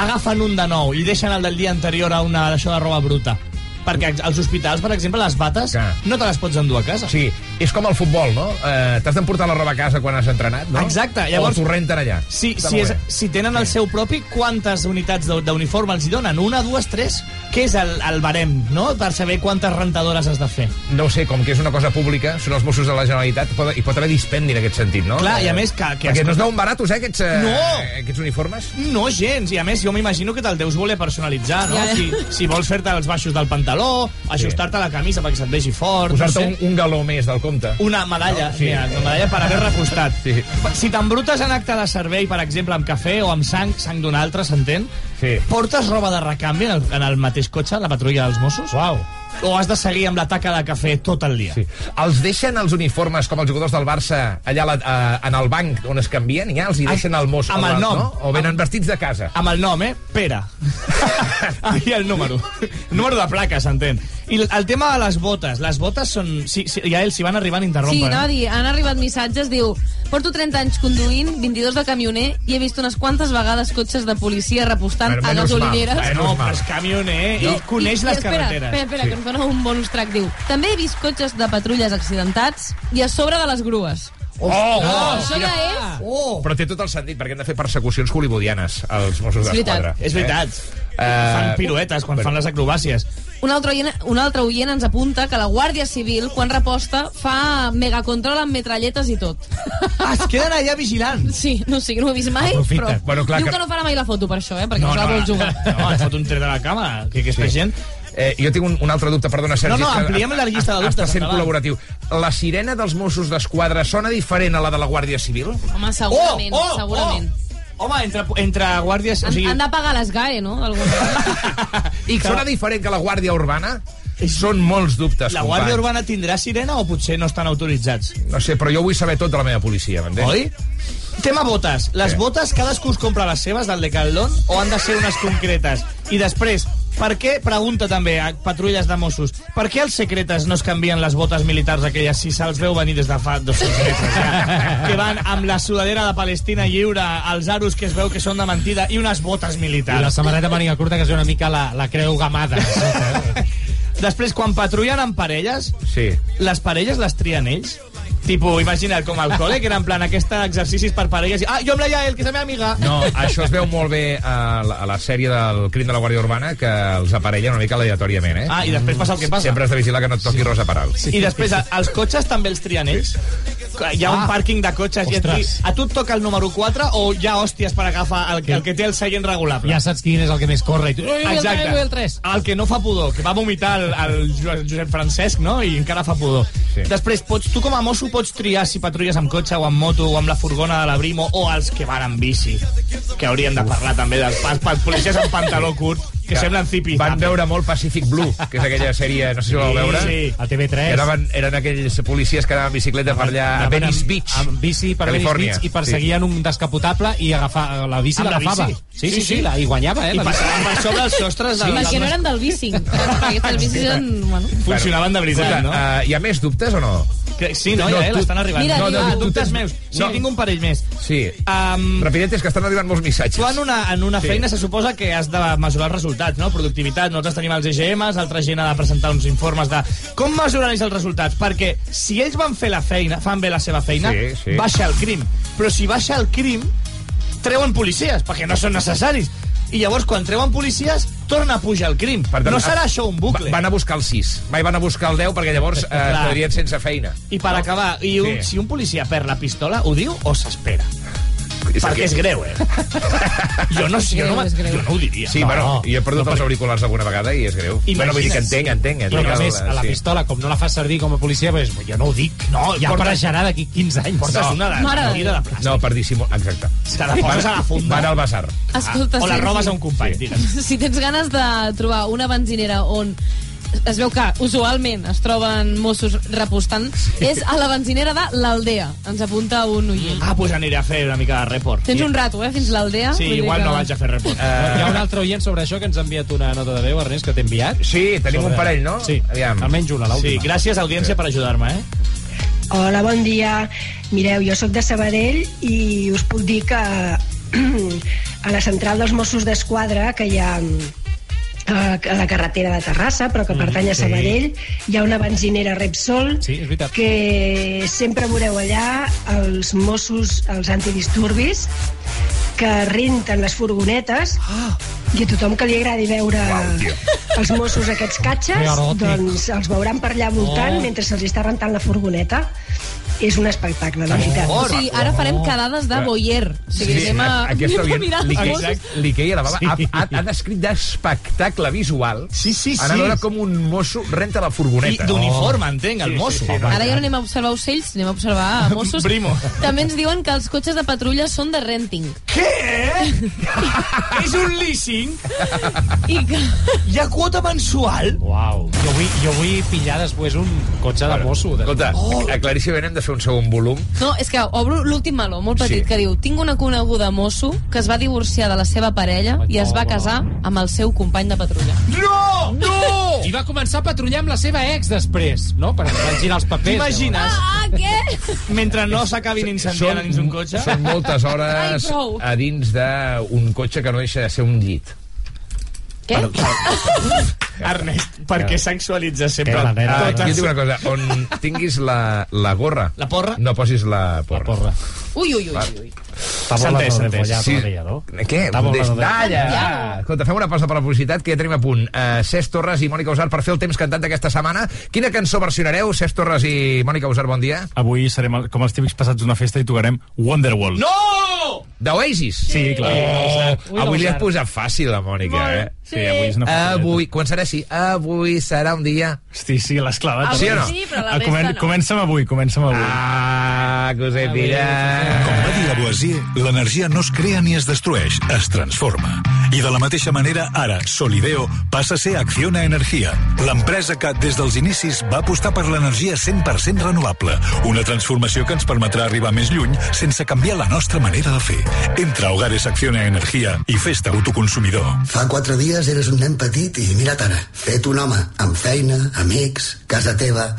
[SPEAKER 7] agafen un de nou i deixen el del dia anterior a una d'això de roba bruta? Perquè als hospitals, per exemple, les bates
[SPEAKER 5] Clar.
[SPEAKER 7] no te les pots endur a casa.
[SPEAKER 5] Sí, és com el futbol, no? Eh, T'has d'emportar la roba a casa quan has entrenat, no?
[SPEAKER 7] Exacte, llavors-
[SPEAKER 5] O t'ho renten allà.
[SPEAKER 7] Si,
[SPEAKER 5] Està
[SPEAKER 7] si, és, si tenen el seu propi, quantes unitats d'u- d'uniforme els hi donen? Una, dues, tres? Què és el, el barem, no?, per saber quantes rentadores has de fer.
[SPEAKER 5] No ho sé, com que és una cosa pública, són els Mossos de la Generalitat, pot, hi pot haver dispendi en aquest sentit, no?
[SPEAKER 7] Clar, i a
[SPEAKER 5] Eh,
[SPEAKER 7] més que- que
[SPEAKER 5] Perquè
[SPEAKER 7] es-
[SPEAKER 5] no es deuen baratos, eh, aquests, eh,
[SPEAKER 7] No!
[SPEAKER 5] aquests uniformes?
[SPEAKER 7] No gens, i a més jo m'imagino que te'l deus voler personalitzar, no?
[SPEAKER 8] Ja.
[SPEAKER 7] Si, si vols fer-te els baixos del pantaló, ajustar-te la camisa perquè se't vegi fort,
[SPEAKER 5] Posar-te
[SPEAKER 7] no sé.
[SPEAKER 5] un, un galó més del compte.
[SPEAKER 7] Una medalla,
[SPEAKER 5] No, sí.
[SPEAKER 7] mira, una medalla per haver repostat.
[SPEAKER 5] Sí.
[SPEAKER 7] Si t'embrutes en acte de servei, per exemple, amb cafè o amb sang, sang d'un altre, s'entén?
[SPEAKER 5] Sí.
[SPEAKER 7] Portes roba de recanvi en el, en el mateix cotxe, la patrulla dels Mossos?
[SPEAKER 9] Uau.
[SPEAKER 7] O has de seguir amb la taca de cafè tot el dia?
[SPEAKER 5] Sí. Els deixen els uniformes, com els jugadors del Barça, allà la, a, en el banc on es canvien, i ja els hi deixen el mos...
[SPEAKER 7] amb el nom.
[SPEAKER 5] No? O venen vestits de casa.
[SPEAKER 7] Amb el nom, eh? Pere. Ahí el número. número de placa, s'entén. I el, el tema de les botes. Les botes són... Sí, sí, ja ells s'hi van arribant a interrompre.
[SPEAKER 8] Sí, a
[SPEAKER 7] eh?
[SPEAKER 8] han arribat missatges, diu Porto 30 anys conduint, 22 de camioner i he vist unes quantes vegades cotxes de policia repostant
[SPEAKER 5] Bueno,
[SPEAKER 8] a gasolineres.
[SPEAKER 5] mal,
[SPEAKER 7] Ah, no, és camioner, ell coneix
[SPEAKER 8] I-
[SPEAKER 7] les
[SPEAKER 8] i espera,
[SPEAKER 7] carreteres.
[SPEAKER 8] Espera, espera, sí. que ens dona un bonus track. Diu, també he vist cotxes de patrulles accidentats i a sobre de les grues.
[SPEAKER 5] Oh, oh,
[SPEAKER 8] Això ja és...
[SPEAKER 7] Oh!
[SPEAKER 5] Però té tot el sentit, perquè han de fer persecucions hollywoodianes, els Mossos
[SPEAKER 8] És veritat.
[SPEAKER 5] d'Esquadra.
[SPEAKER 7] És veritat.
[SPEAKER 5] Eh?
[SPEAKER 7] Fan
[SPEAKER 5] Eh,
[SPEAKER 7] piruetes quan fan les acrobàcies.
[SPEAKER 8] Un altre, oient, un altre oient ens apunta que la Guàrdia Civil, quan reposta, fa megacontrol amb metralletes i tot.
[SPEAKER 7] Ah, es queden allà vigilant.
[SPEAKER 8] Sí, no sé, no ho he vist mai,
[SPEAKER 9] Aprofita.
[SPEAKER 8] però
[SPEAKER 5] Bueno, clar
[SPEAKER 8] diu
[SPEAKER 5] que-
[SPEAKER 8] que no farà mai la foto per això, eh, perquè no, no, se la vol jugar.
[SPEAKER 7] No, et fot un tret a la cama, que aquesta
[SPEAKER 5] Sí.
[SPEAKER 7] gent...
[SPEAKER 5] Eh, jo tinc un, un altre dubte, perdona, Sergi.
[SPEAKER 7] No, no, ampliem la llista de dubtes,
[SPEAKER 5] Està sent col·laboratiu. La sirena dels Mossos d'Esquadra sona diferent a la de la Guàrdia Civil?
[SPEAKER 8] Home, segurament, segurament.
[SPEAKER 7] Oh! Home, entre, entre guàrdies... O sigui,
[SPEAKER 8] han de pagar les GAE, no?
[SPEAKER 5] I sona diferent que la Guàrdia Urbana? Són molts dubtes,
[SPEAKER 7] la
[SPEAKER 5] company.
[SPEAKER 7] Guàrdia Urbana tindrà sirena o potser no estan autoritzats?
[SPEAKER 5] No sé, però jo vull saber tot de la meva policia, m'entens?
[SPEAKER 7] Oi? Tema botes. Les
[SPEAKER 5] Sí.
[SPEAKER 7] botes cadascú es compra les seves del Decathlon o han de ser unes concretes? I després, per què, pregunta també a patrulles de Mossos, per què els secretes no es canvien les botes militars aquelles si se'ls veu venir des de fa 200 metres ja? Que van amb la sudadera de Palestina lliure, els aros que es veu que són de mentida i unes botes
[SPEAKER 9] I la
[SPEAKER 7] militars.
[SPEAKER 9] samarreta màniga curta, que és una mica la, la creu gamada.
[SPEAKER 7] Després, quan patrullen en parelles,
[SPEAKER 5] Sí.
[SPEAKER 7] les parelles les trien ells? Tipo, imagina't, com al col·le, que era en plan aquest exercicis per parelles. i, Ah, jo amb la Yael, que és la meva amiga.
[SPEAKER 5] No, això es veu molt bé a la, a la sèrie del crim de la Guàrdia Urbana, que els aparellen una mica aleatòriament, eh?
[SPEAKER 7] Ah, i després passa el que passa.
[SPEAKER 5] Sempre has de vigilar que no et toqui Rosa Peral.
[SPEAKER 7] I després, els cotxes també els trien ells? Hi ha un
[SPEAKER 9] Ah.
[SPEAKER 7] pàrquing de cotxes i et
[SPEAKER 9] Ostres.
[SPEAKER 7] a tu et toca el número 4 o hi ha hòsties per agafar el, el que té el seient regulable?
[SPEAKER 9] Ja saps quin és el que més corre. I tu, "Ui, vull el tres, vull el tres.
[SPEAKER 7] El que no fa pudor, que va vomitar el, el Jo- Josep Francesc, no? I encara fa pudor.
[SPEAKER 5] Sí.
[SPEAKER 7] Després, pots, tu com a mosso pots triar si patrulles amb cotxe o amb moto o amb la furgona de la Brimo o els que van amb bici, que haurien de parlar també dels pas, pels policies amb pantaló curt, que semblen zipi.
[SPEAKER 5] Van veure molt Pacific Blue, que és aquella sèrie, no sé si la vau veure.
[SPEAKER 7] Sí.
[SPEAKER 9] A TV3.
[SPEAKER 5] Eren, eren aquells policies que anaven en bicicleta per allà a
[SPEAKER 9] Anaven
[SPEAKER 5] Venice
[SPEAKER 9] amb-
[SPEAKER 5] Beach,
[SPEAKER 9] Amb bici per Venice
[SPEAKER 5] Califòrnia.
[SPEAKER 9] Beach i perseguien un descapotable i agafar, la bici
[SPEAKER 7] Amb la
[SPEAKER 9] l'agafava.
[SPEAKER 7] bici?
[SPEAKER 9] Sí, sí, sí, la, i guanyava, eh?
[SPEAKER 7] I
[SPEAKER 9] la bici.
[SPEAKER 7] passaven per sobre els sostres del,
[SPEAKER 8] Perquè no eren del bicing. Aquestes bicis eren... Bueno.
[SPEAKER 7] Funcionaven de veritat, no?
[SPEAKER 5] uh, hi ha més dubtes o no?
[SPEAKER 7] Que, sí, no,
[SPEAKER 5] no,
[SPEAKER 7] ja, eh,
[SPEAKER 5] tu-
[SPEAKER 7] l'estan arribant.
[SPEAKER 8] Mira,
[SPEAKER 7] no, no,
[SPEAKER 8] tu
[SPEAKER 7] dubtes meus. Sí,
[SPEAKER 5] no.
[SPEAKER 7] tinc un parell més.
[SPEAKER 5] Sí.
[SPEAKER 7] Um,
[SPEAKER 5] Rapidetes, que estan arribant molts missatges.
[SPEAKER 7] tu en una, en una
[SPEAKER 5] Sí.
[SPEAKER 7] feina se suposa que has de mesurar els resultats, no? Productivitat. Nosaltres tenim els EGMs, altra gent ha de presentar uns informes de com mesuren ells els resultats. Perquè si ells van fer la feina, fan bé la seva feina,
[SPEAKER 5] Sí, sí.
[SPEAKER 7] baixa el crim. Però si baixa el crim, treuen policies, perquè no són necessaris. I llavors, quan treuen policies, torna a pujar el crim.
[SPEAKER 5] Per tant,
[SPEAKER 7] no serà
[SPEAKER 5] ah,
[SPEAKER 7] això un bucle.
[SPEAKER 5] va- Van a buscar el 6. Mai van a buscar el 10 perquè llavors eh, quedarien sense feina.
[SPEAKER 7] I per acabar, i un,
[SPEAKER 5] Sí.
[SPEAKER 7] si un policia perd la pistola, ho diu o s'espera? Perquè és greu, eh? jo no sé, jo no,
[SPEAKER 8] Greu,
[SPEAKER 7] jo no ho diria.
[SPEAKER 5] Sí,
[SPEAKER 9] No,
[SPEAKER 5] bueno,
[SPEAKER 9] no.
[SPEAKER 5] jo he perdut
[SPEAKER 9] No,
[SPEAKER 5] els auriculars alguna vegada i és greu.
[SPEAKER 7] Imagina't.
[SPEAKER 5] Bueno, vull dir que entenc, entenc.
[SPEAKER 9] Però
[SPEAKER 5] entenc
[SPEAKER 9] a
[SPEAKER 5] el-
[SPEAKER 9] més, a la
[SPEAKER 5] sí.
[SPEAKER 9] pistola, com no la fas servir com a policia, pues, jo no ho dic.
[SPEAKER 7] No,
[SPEAKER 9] ja
[SPEAKER 7] portes-
[SPEAKER 9] apareixerà d'aquí 15 anys.
[SPEAKER 7] Portes
[SPEAKER 5] No.
[SPEAKER 7] una de,
[SPEAKER 8] Mare de
[SPEAKER 7] plàstic.
[SPEAKER 5] No, per dissimular... Exacte.
[SPEAKER 7] Te la poses a la funda.
[SPEAKER 5] Van al basar.
[SPEAKER 8] Escolta,
[SPEAKER 7] o la robes a un company,
[SPEAKER 5] Sí.
[SPEAKER 7] digue'm.
[SPEAKER 8] si tens ganes de trobar una benzinera on es veu que usualment es troben Mossos repostant, és a la benzinera de l'Aldea. Ens apunta un oient.
[SPEAKER 7] Ah, doncs pues aniré a fer una mica de report.
[SPEAKER 8] Tens un rato, eh, fins l'Aldea.
[SPEAKER 7] Sí,
[SPEAKER 8] Vull
[SPEAKER 7] igual
[SPEAKER 8] que-
[SPEAKER 7] no vaig a fer report.
[SPEAKER 9] Hi ha un altre oient sobre això que ens ha enviat una nota de veu, Ernest, que t'he enviat.
[SPEAKER 5] Sí, tenim
[SPEAKER 9] Sobre-
[SPEAKER 5] un parell, no?
[SPEAKER 9] Sí,
[SPEAKER 5] Aviam.
[SPEAKER 9] almenys una,
[SPEAKER 7] Sí,
[SPEAKER 9] l'última.
[SPEAKER 7] gràcies, audiència, per ajudar-me, eh?
[SPEAKER 10] Hola, bon dia. Mireu, jo sóc de Sabadell i us puc dir que a la central dels Mossos d'Esquadra, que hi ha a la carretera de Terrassa, però que pertany a
[SPEAKER 9] sí.
[SPEAKER 10] Sabadell, hi ha una benzinera Repsol
[SPEAKER 9] Sí,
[SPEAKER 10] que sempre veureu allà els Mossos, els antidisturbis, que renten les furgonetes i a tothom que li agradi veure els Mossos aquests
[SPEAKER 9] Que
[SPEAKER 10] catxes, doncs els veuran per allà voltant
[SPEAKER 9] Oh.
[SPEAKER 10] mentre se'ls està rentant la furgoneta. És un espectacle, de veritat.
[SPEAKER 8] O sigui, ara farem quedades de boyer. O sigui,
[SPEAKER 5] Sí,
[SPEAKER 8] anem a,
[SPEAKER 5] aquest
[SPEAKER 8] anem a
[SPEAKER 5] oient
[SPEAKER 8] mirar
[SPEAKER 5] li,
[SPEAKER 8] els
[SPEAKER 5] que,
[SPEAKER 8] Mossos.
[SPEAKER 5] li queia la bava.
[SPEAKER 9] Sí.
[SPEAKER 5] Ha, ha, ha descrit d'espectacle visual
[SPEAKER 7] Sí, sí,
[SPEAKER 5] anar a
[SPEAKER 7] sí.
[SPEAKER 5] veure com un mosso renta la
[SPEAKER 7] I
[SPEAKER 5] furgoneta.
[SPEAKER 7] d'uniforme, entenc, el mosso.
[SPEAKER 8] Ara ja no anem a observar ocells, anem a observar Mossos.
[SPEAKER 7] Primo.
[SPEAKER 8] També ens diuen que els cotxes de patrulla són de renting.
[SPEAKER 7] Què? És un leasing?
[SPEAKER 8] I que...
[SPEAKER 7] Hi ha quota mensual?
[SPEAKER 9] Uau. Jo vull, jo vull pillar després un cotxe de mosso. De...
[SPEAKER 5] Escolta,
[SPEAKER 7] Oh.
[SPEAKER 5] claríssimament hem de fer un segon volum.
[SPEAKER 8] No, és que obro l'últim meló, molt petit,
[SPEAKER 5] Sí.
[SPEAKER 8] que diu Tinc una coneguda mosso que es va divorciar de la seva parella i es va casar amb el seu company de patrulla.
[SPEAKER 7] No! No!
[SPEAKER 9] I va començar a patrullar amb la seva ex després, no? Per girar els papers.
[SPEAKER 7] T'imagines?
[SPEAKER 8] Ah, què?
[SPEAKER 7] Mentre no s'acabin incendiant dins un cotxe?
[SPEAKER 5] són moltes
[SPEAKER 8] Ai,
[SPEAKER 5] hores
[SPEAKER 8] prou.
[SPEAKER 5] a dins d'un cotxe que no deixa de ser un llit.
[SPEAKER 8] Què?
[SPEAKER 7] Ernest, per què sexualitzes sempre
[SPEAKER 5] Ah,
[SPEAKER 7] totes?
[SPEAKER 5] jo et dic una cosa, on tinguis la, la gorra...
[SPEAKER 7] La porra?
[SPEAKER 5] No posis la porra. La porra.
[SPEAKER 8] Ui, ui, ui, ui.
[SPEAKER 9] Està
[SPEAKER 7] S'ha
[SPEAKER 9] molt
[SPEAKER 7] entès, s'ha
[SPEAKER 9] de
[SPEAKER 7] entès.
[SPEAKER 9] follar
[SPEAKER 5] Sí. Què?
[SPEAKER 8] Ja.
[SPEAKER 5] Escolta, fem una pausa per la publicitat, que ja tenim a punt. Uh, Cesc Torres i Mònica Usar per fer el temps cantat d'aquesta setmana. Quina cançó versionareu, Cesc Torres i Mònica Usar, bon dia?
[SPEAKER 6] Avui serem el- com els típics passats d'una festa i tocarem Wonderwall.
[SPEAKER 7] No!
[SPEAKER 5] D'Oasis?
[SPEAKER 6] Sí, clar.
[SPEAKER 5] Oh, avui li has posat fàcil, la Mònica, eh?
[SPEAKER 6] Sí, avui és una festa.
[SPEAKER 5] Avui, començarà així. Avui serà un dia...
[SPEAKER 6] Hosti, sí, l'has clavat.
[SPEAKER 8] Avui
[SPEAKER 5] Sí o no?
[SPEAKER 8] sí, però la
[SPEAKER 6] Ah,
[SPEAKER 8] resta
[SPEAKER 6] comen
[SPEAKER 8] no.
[SPEAKER 6] Comença'm avui, comença'm avui.
[SPEAKER 5] Ah, que us he pillat.
[SPEAKER 11] Com va dir Lavoisier, l'energia no es crea ni es destrueix, es transforma. I de la mateixa manera, ara, Solideo passa a ser Acciona Energia, l'empresa que, des dels inicis, va apostar per l'energia 100% renovable, una transformació que ens permetrà arribar més lluny sense canviar la nostra manera de fer. Entra a Hogares Acciona Energia i fes-te autoconsumidor.
[SPEAKER 12] Fa quatre dies eres un nen petit i mira't ara, fet un home, amb feina, amics, casa teva...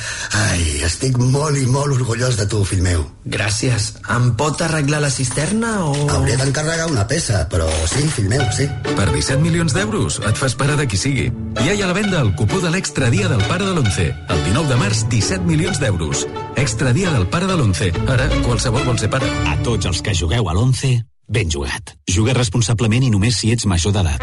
[SPEAKER 12] Ai, estic molt i molt orgullós de tu, fill meu.
[SPEAKER 13] Gràcies. Em pot arreglar la cisterna o...
[SPEAKER 12] Hauré d'encarregar una peça, però sí, fill meu, sí.
[SPEAKER 14] Per 17 milions d'euros et fas pare de qui sigui. Ja hi ha a la venda el cupó de l'extra dia del pare de l'11. El 19 de març, 17 milions d'euros. Extra dia del pare de l'11. Ara, qualsevol vol ser pare.
[SPEAKER 15] A tots els que jugueu a l'11, ben jugat. Juga responsablement i només si ets major d'edat.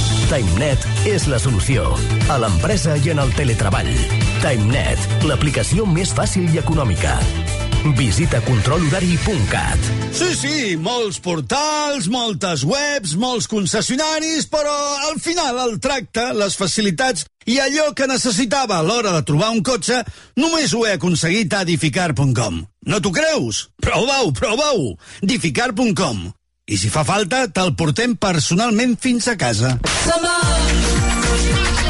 [SPEAKER 16] TimeNet és la solució. A l'empresa i en el teletreball. TimeNet, l'aplicació més fàcil i econòmica. Visita controlhorari.cat.
[SPEAKER 17] Sí, sí, molts portals, moltes webs, molts concessionaris, però al final el tracte, les facilitats i allò que necessitava a l'hora de trobar un cotxe només ho he aconseguit a edificar.com. No t'ho creus? Prova-ho, prova-ho! edificar.com. I si fa falta, te'l portem personalment fins a casa.
[SPEAKER 11] Cada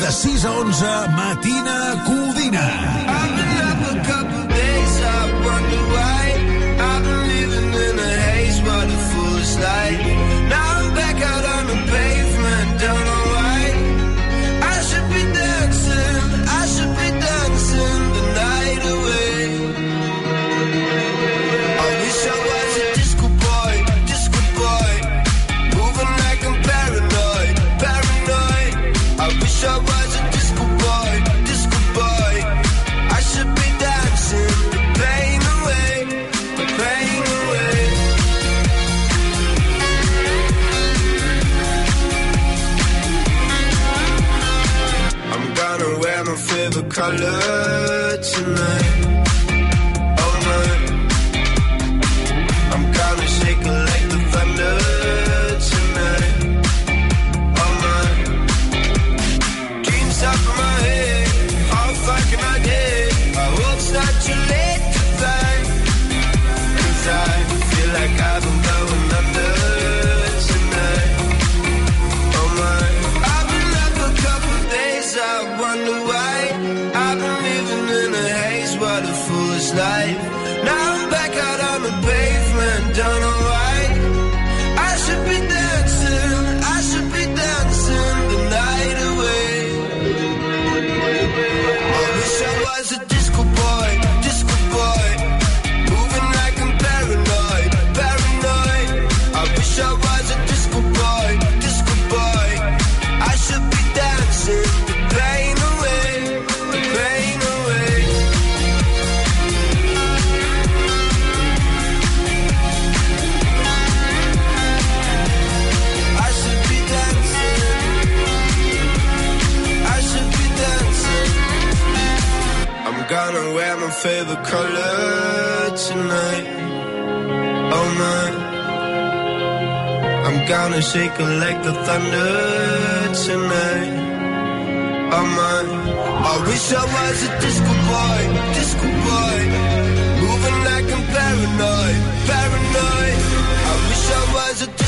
[SPEAKER 11] de 6 a 11, Matina Codina.
[SPEAKER 18] our tonight gonna wear my favorite color tonight. Oh my. I'm gonna shake it like the thunder tonight. Oh my. I wish I was a disco boy, disco boy. Moving like I'm paranoid, paranoid. I wish I was a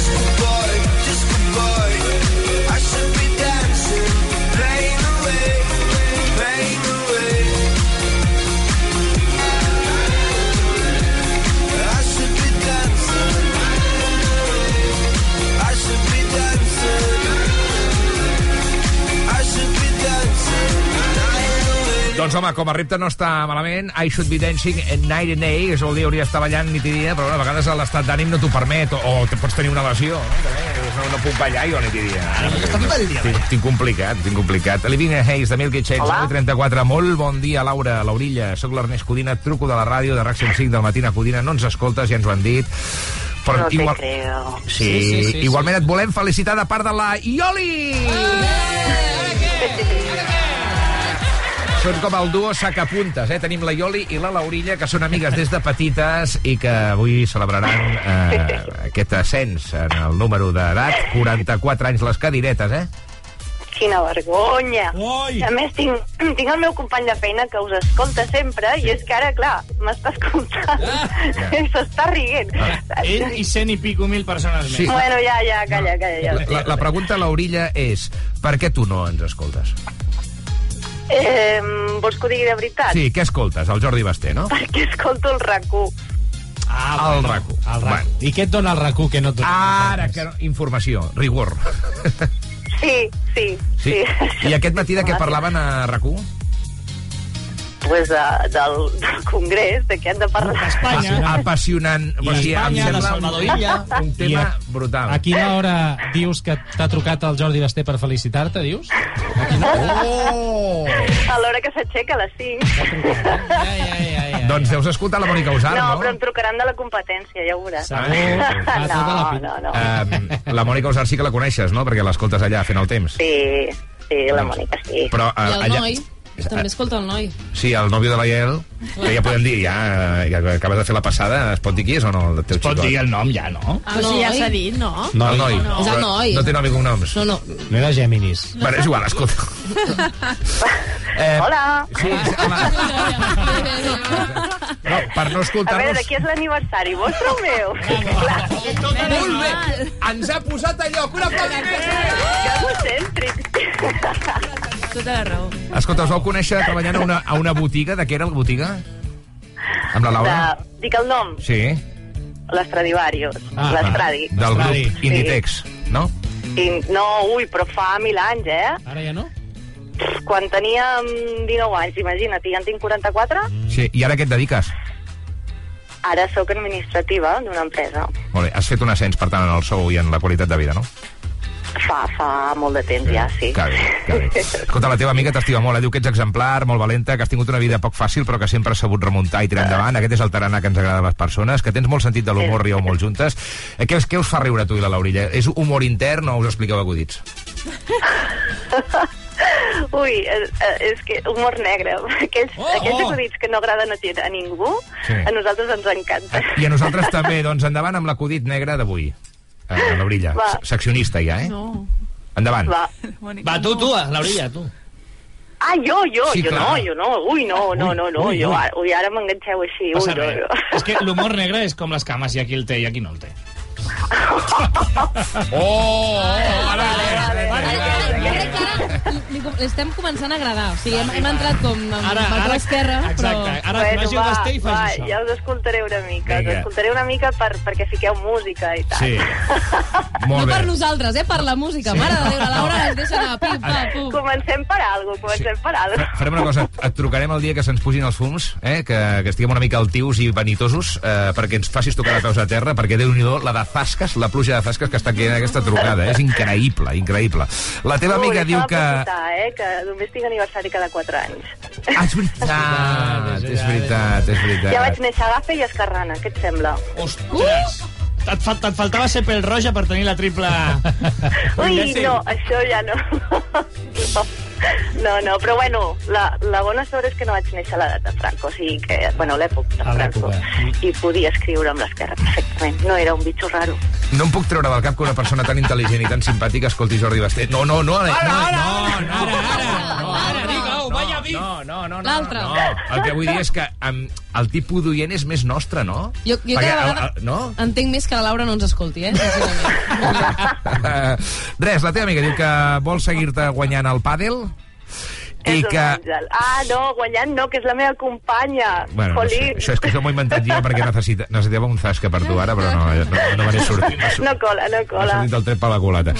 [SPEAKER 5] Doncs home, com a repte no està malament. I should be dancing at night and day, és vol dir hauria d'estar ballant nit i dia, però bueno, a vegades l'estat d'ànim no t'ho permet, o, o te pots tenir una lesió, no? També, no, no puc ballar jo nit i dia. Tinc, tinc complicat, tinc complicat. Olivia Hayes, de Milky
[SPEAKER 19] Hola.
[SPEAKER 5] 34. Molt bon dia, Laura, Laurilla. Soc l'Ernest Codina, truco de la ràdio de RAC 105 del Matina Codina. No ens escoltes, ja ens ho han dit. Però
[SPEAKER 19] No te creo.
[SPEAKER 5] Sí,
[SPEAKER 19] Sí, sí, sí,
[SPEAKER 5] igualment et volem felicitar de part de la Ioli! Són com el duo sacapuntes, eh? Tenim la Ioli i la Laurilla, que són amigues des de petites i que avui celebraran eh, aquest ascens en el número d'edat. 44 anys les cadiretes, eh?
[SPEAKER 19] Quina vergonya.
[SPEAKER 5] Ui.
[SPEAKER 19] A més, tinc, tinc el meu company de feina que us escolta sempre i és que ara, clar, m'està escoltant. I S'està rient.
[SPEAKER 7] Ell i cent i pico mil persones més.
[SPEAKER 5] Sí.
[SPEAKER 19] Bueno, ja, ja, calla, calla. Ja.
[SPEAKER 5] La, la pregunta, Laurilla, és per què tu no ens escoltes?
[SPEAKER 19] Eh, vols que ho digui de veritat?
[SPEAKER 5] Sí, què escoltes? El Jordi Basté, no?
[SPEAKER 19] Perquè escolto el RAC1.
[SPEAKER 5] Ah, el RAC1.
[SPEAKER 9] El RAC. I què et dona el RAC1 que no et dona?
[SPEAKER 5] Ara, que no, informació, rigor.
[SPEAKER 19] Sí, sí, sí.
[SPEAKER 5] I aquest matí de què parlaven a RAC1?
[SPEAKER 19] Pues de, del, del Congrés, de què han de parlar.
[SPEAKER 7] Espanya.
[SPEAKER 5] Apassionant.
[SPEAKER 7] I
[SPEAKER 5] O sigui, em
[SPEAKER 7] Espanya, de Salvador Illa.
[SPEAKER 5] un tema brutal.
[SPEAKER 9] A quina hora dius que t'ha trucat el Jordi Basté per felicitar-te, dius?
[SPEAKER 5] Oh!
[SPEAKER 19] A l'hora que s'aixeca, a les 5.
[SPEAKER 5] Doncs deus escoltar la Mònica Usar,
[SPEAKER 19] no,
[SPEAKER 5] no?
[SPEAKER 19] però em trucaran de la competència, ja ho veuràs.
[SPEAKER 5] Segur.
[SPEAKER 19] no, no, no.
[SPEAKER 5] Uh, la Mònica Usar sí que la coneixes, no? Perquè l'escoltes allà fent el temps.
[SPEAKER 19] Sí, sí, la Mònica, sí.
[SPEAKER 5] Però uh,
[SPEAKER 8] I el
[SPEAKER 5] allà...
[SPEAKER 8] noi, també escolta el noi.
[SPEAKER 5] Sí, el nòvio de la Yael, que ja podem dir, ja, ja acabes de fer la passada, es pot dir qui és o no? El teu
[SPEAKER 7] Es pot
[SPEAKER 5] xicot?
[SPEAKER 7] dir el nom ja, no?
[SPEAKER 8] El
[SPEAKER 20] Però si ja s'ha dit, no?
[SPEAKER 5] No, el noi.
[SPEAKER 8] No. És el noi.
[SPEAKER 5] No té nom i cognoms.
[SPEAKER 8] No, no.
[SPEAKER 9] No era Géminis.
[SPEAKER 5] Bueno, és igual, escolta. Eh,
[SPEAKER 19] Hola.
[SPEAKER 5] Sí, sí, No, per no
[SPEAKER 19] A veure,
[SPEAKER 5] escoltar-nos...
[SPEAKER 19] qui és l'aniversari? Vostre o meu?
[SPEAKER 5] Molt bé! Ens ha posat a lloc. Un aplaudiment!
[SPEAKER 19] Que egocèntric.
[SPEAKER 20] Tota la raó.
[SPEAKER 5] Escolta, us vau conèixer treballant a una, a una botiga. De què era la botiga? Amb la Laura?
[SPEAKER 19] De, dic el nom,
[SPEAKER 5] Sí.
[SPEAKER 19] l'Estradivarius,
[SPEAKER 5] Ah,
[SPEAKER 19] l'Estradi.
[SPEAKER 5] Del grup Inditex, no?
[SPEAKER 19] I, no, ui, però fa mil anys, eh?
[SPEAKER 9] Ara ja no?
[SPEAKER 19] Quan tenia mm, 19 anys, imagina't, i ja en tinc 44,
[SPEAKER 5] Sí. I ara què et dediques?
[SPEAKER 19] ara sóc administrativa d'una empresa.
[SPEAKER 5] Molt bé, has fet un ascens, per tant, en el sou i en la qualitat de vida, no?
[SPEAKER 19] Fa, fa molt de temps ja, sí.
[SPEAKER 5] Que bé, que bé. Escolta, la teva amiga t'estima molt, eh? diu que ets exemplar, molt valenta, que has tingut una vida poc fàcil, però que sempre has sabut remuntar i tirar endavant. Aquest és el tarannà que ens agrada a les persones, que tens molt sentit de l'humor, rieu molt juntes. Eh, Què, què us fa riure tu i la Laurilla? És humor intern o us expliqueu acudits?
[SPEAKER 19] Ui, eh, eh, és que humor negre. Aquells,
[SPEAKER 5] Oh,
[SPEAKER 19] oh, aquells
[SPEAKER 5] oh.
[SPEAKER 19] acudits que no agraden a, a ningú,
[SPEAKER 5] Sí.
[SPEAKER 19] a nosaltres ens encanta.
[SPEAKER 5] I a nosaltres també, doncs endavant amb l'acudit negre d'avui. Eh, Laurilla,
[SPEAKER 19] Va.
[SPEAKER 5] S- seccionista ja, eh?
[SPEAKER 20] No.
[SPEAKER 5] Endavant.
[SPEAKER 19] Va.
[SPEAKER 7] Va, tu, tu, a l'orilla, tu.
[SPEAKER 19] Ah, jo, jo,
[SPEAKER 5] Sí,
[SPEAKER 19] jo
[SPEAKER 5] clar.
[SPEAKER 19] no, jo no. Ui, no, no, no, no.
[SPEAKER 7] ui,
[SPEAKER 19] jo,
[SPEAKER 7] ui.
[SPEAKER 19] ara, m'enganxeu així. Ui, no, no.
[SPEAKER 7] És que l'humor negre és com les cames, i aquí el té i aquí no el té.
[SPEAKER 5] Oh, ara,
[SPEAKER 8] Li com- li estem començant a agradar. O sigui, hem, hem entrat com amb
[SPEAKER 7] Ara-
[SPEAKER 8] el
[SPEAKER 7] ara-
[SPEAKER 8] peu esquerre, però...
[SPEAKER 7] Ara
[SPEAKER 19] bueno,
[SPEAKER 7] vagi
[SPEAKER 19] va,
[SPEAKER 7] Basté i faci això.
[SPEAKER 19] ja us escoltaré una mica.
[SPEAKER 5] Vinga.
[SPEAKER 19] Us escoltaré una mica per, perquè fiqueu música i tal.
[SPEAKER 5] Sí.
[SPEAKER 8] No
[SPEAKER 5] Molt
[SPEAKER 8] per
[SPEAKER 5] bé.
[SPEAKER 8] nosaltres, eh? Per la música. Mare de Déu, la Laura ens deixa anar. Pim, pam, pum.
[SPEAKER 19] Comencem per algo, comencem per algo.
[SPEAKER 5] Farem una cosa, et trucarem el dia que se'ns pugin els fums, eh? que, que estiguem una mica altius i vanitosos, eh, perquè ens facis tocar de peus a terra, perquè déu nhi la de zasques, la pluja de zasques que està aquí en aquesta trucada, eh? és increïble, increïble. La teva
[SPEAKER 19] Ui,
[SPEAKER 5] amiga diu que...
[SPEAKER 19] aprofitar, eh, que només tinc aniversari cada 4 anys.
[SPEAKER 5] Ah, és veritat, és veritat, és veritat.
[SPEAKER 19] Ja vaig néixer a Gafe i Escarrana, què et sembla?
[SPEAKER 7] Ostres! Et, fa, et faltava ser pèl roja per tenir la triple...
[SPEAKER 19] Ui, no, això ja no. no. No, no, però bueno, la, la bona sort és que no vaig néixer a l'edat de Franco, o sigui que, bueno, a l'època de Franco, i podia escriure amb l'esquerra perfectament. No era un bitxo raro.
[SPEAKER 5] No em puc treure del cap que una persona tan intel·ligent i tan simpàtica escolti Jordi Basté. No, no, no, Ale, no, no, no, no, no,
[SPEAKER 9] Ara, digue-ho, vaya bif.
[SPEAKER 5] No, no, no, no,
[SPEAKER 8] L'altre.
[SPEAKER 5] no. El que vull dir és que um, el tipus d'oient és més nostre, no?
[SPEAKER 8] Jo, jo
[SPEAKER 5] Perquè,
[SPEAKER 8] cada
[SPEAKER 5] el-
[SPEAKER 8] vegada
[SPEAKER 5] el- no?
[SPEAKER 8] entenc més que la Laura no ens escolti, eh?
[SPEAKER 5] Res, la teva amiga diu que vol seguir-te guanyant al pàdel
[SPEAKER 19] és un
[SPEAKER 5] que...
[SPEAKER 19] àngel. Ah, no, guanyant no, que és la meva companya.
[SPEAKER 5] Bueno, no sé, això és que això m'ho he inventat jo perquè necessita, necessitava un zasca per tu ara, però no, no, no me n'he sortit. M'ha
[SPEAKER 19] No cola, no
[SPEAKER 5] m'ha
[SPEAKER 19] cola.
[SPEAKER 5] sortit el tret per la culata.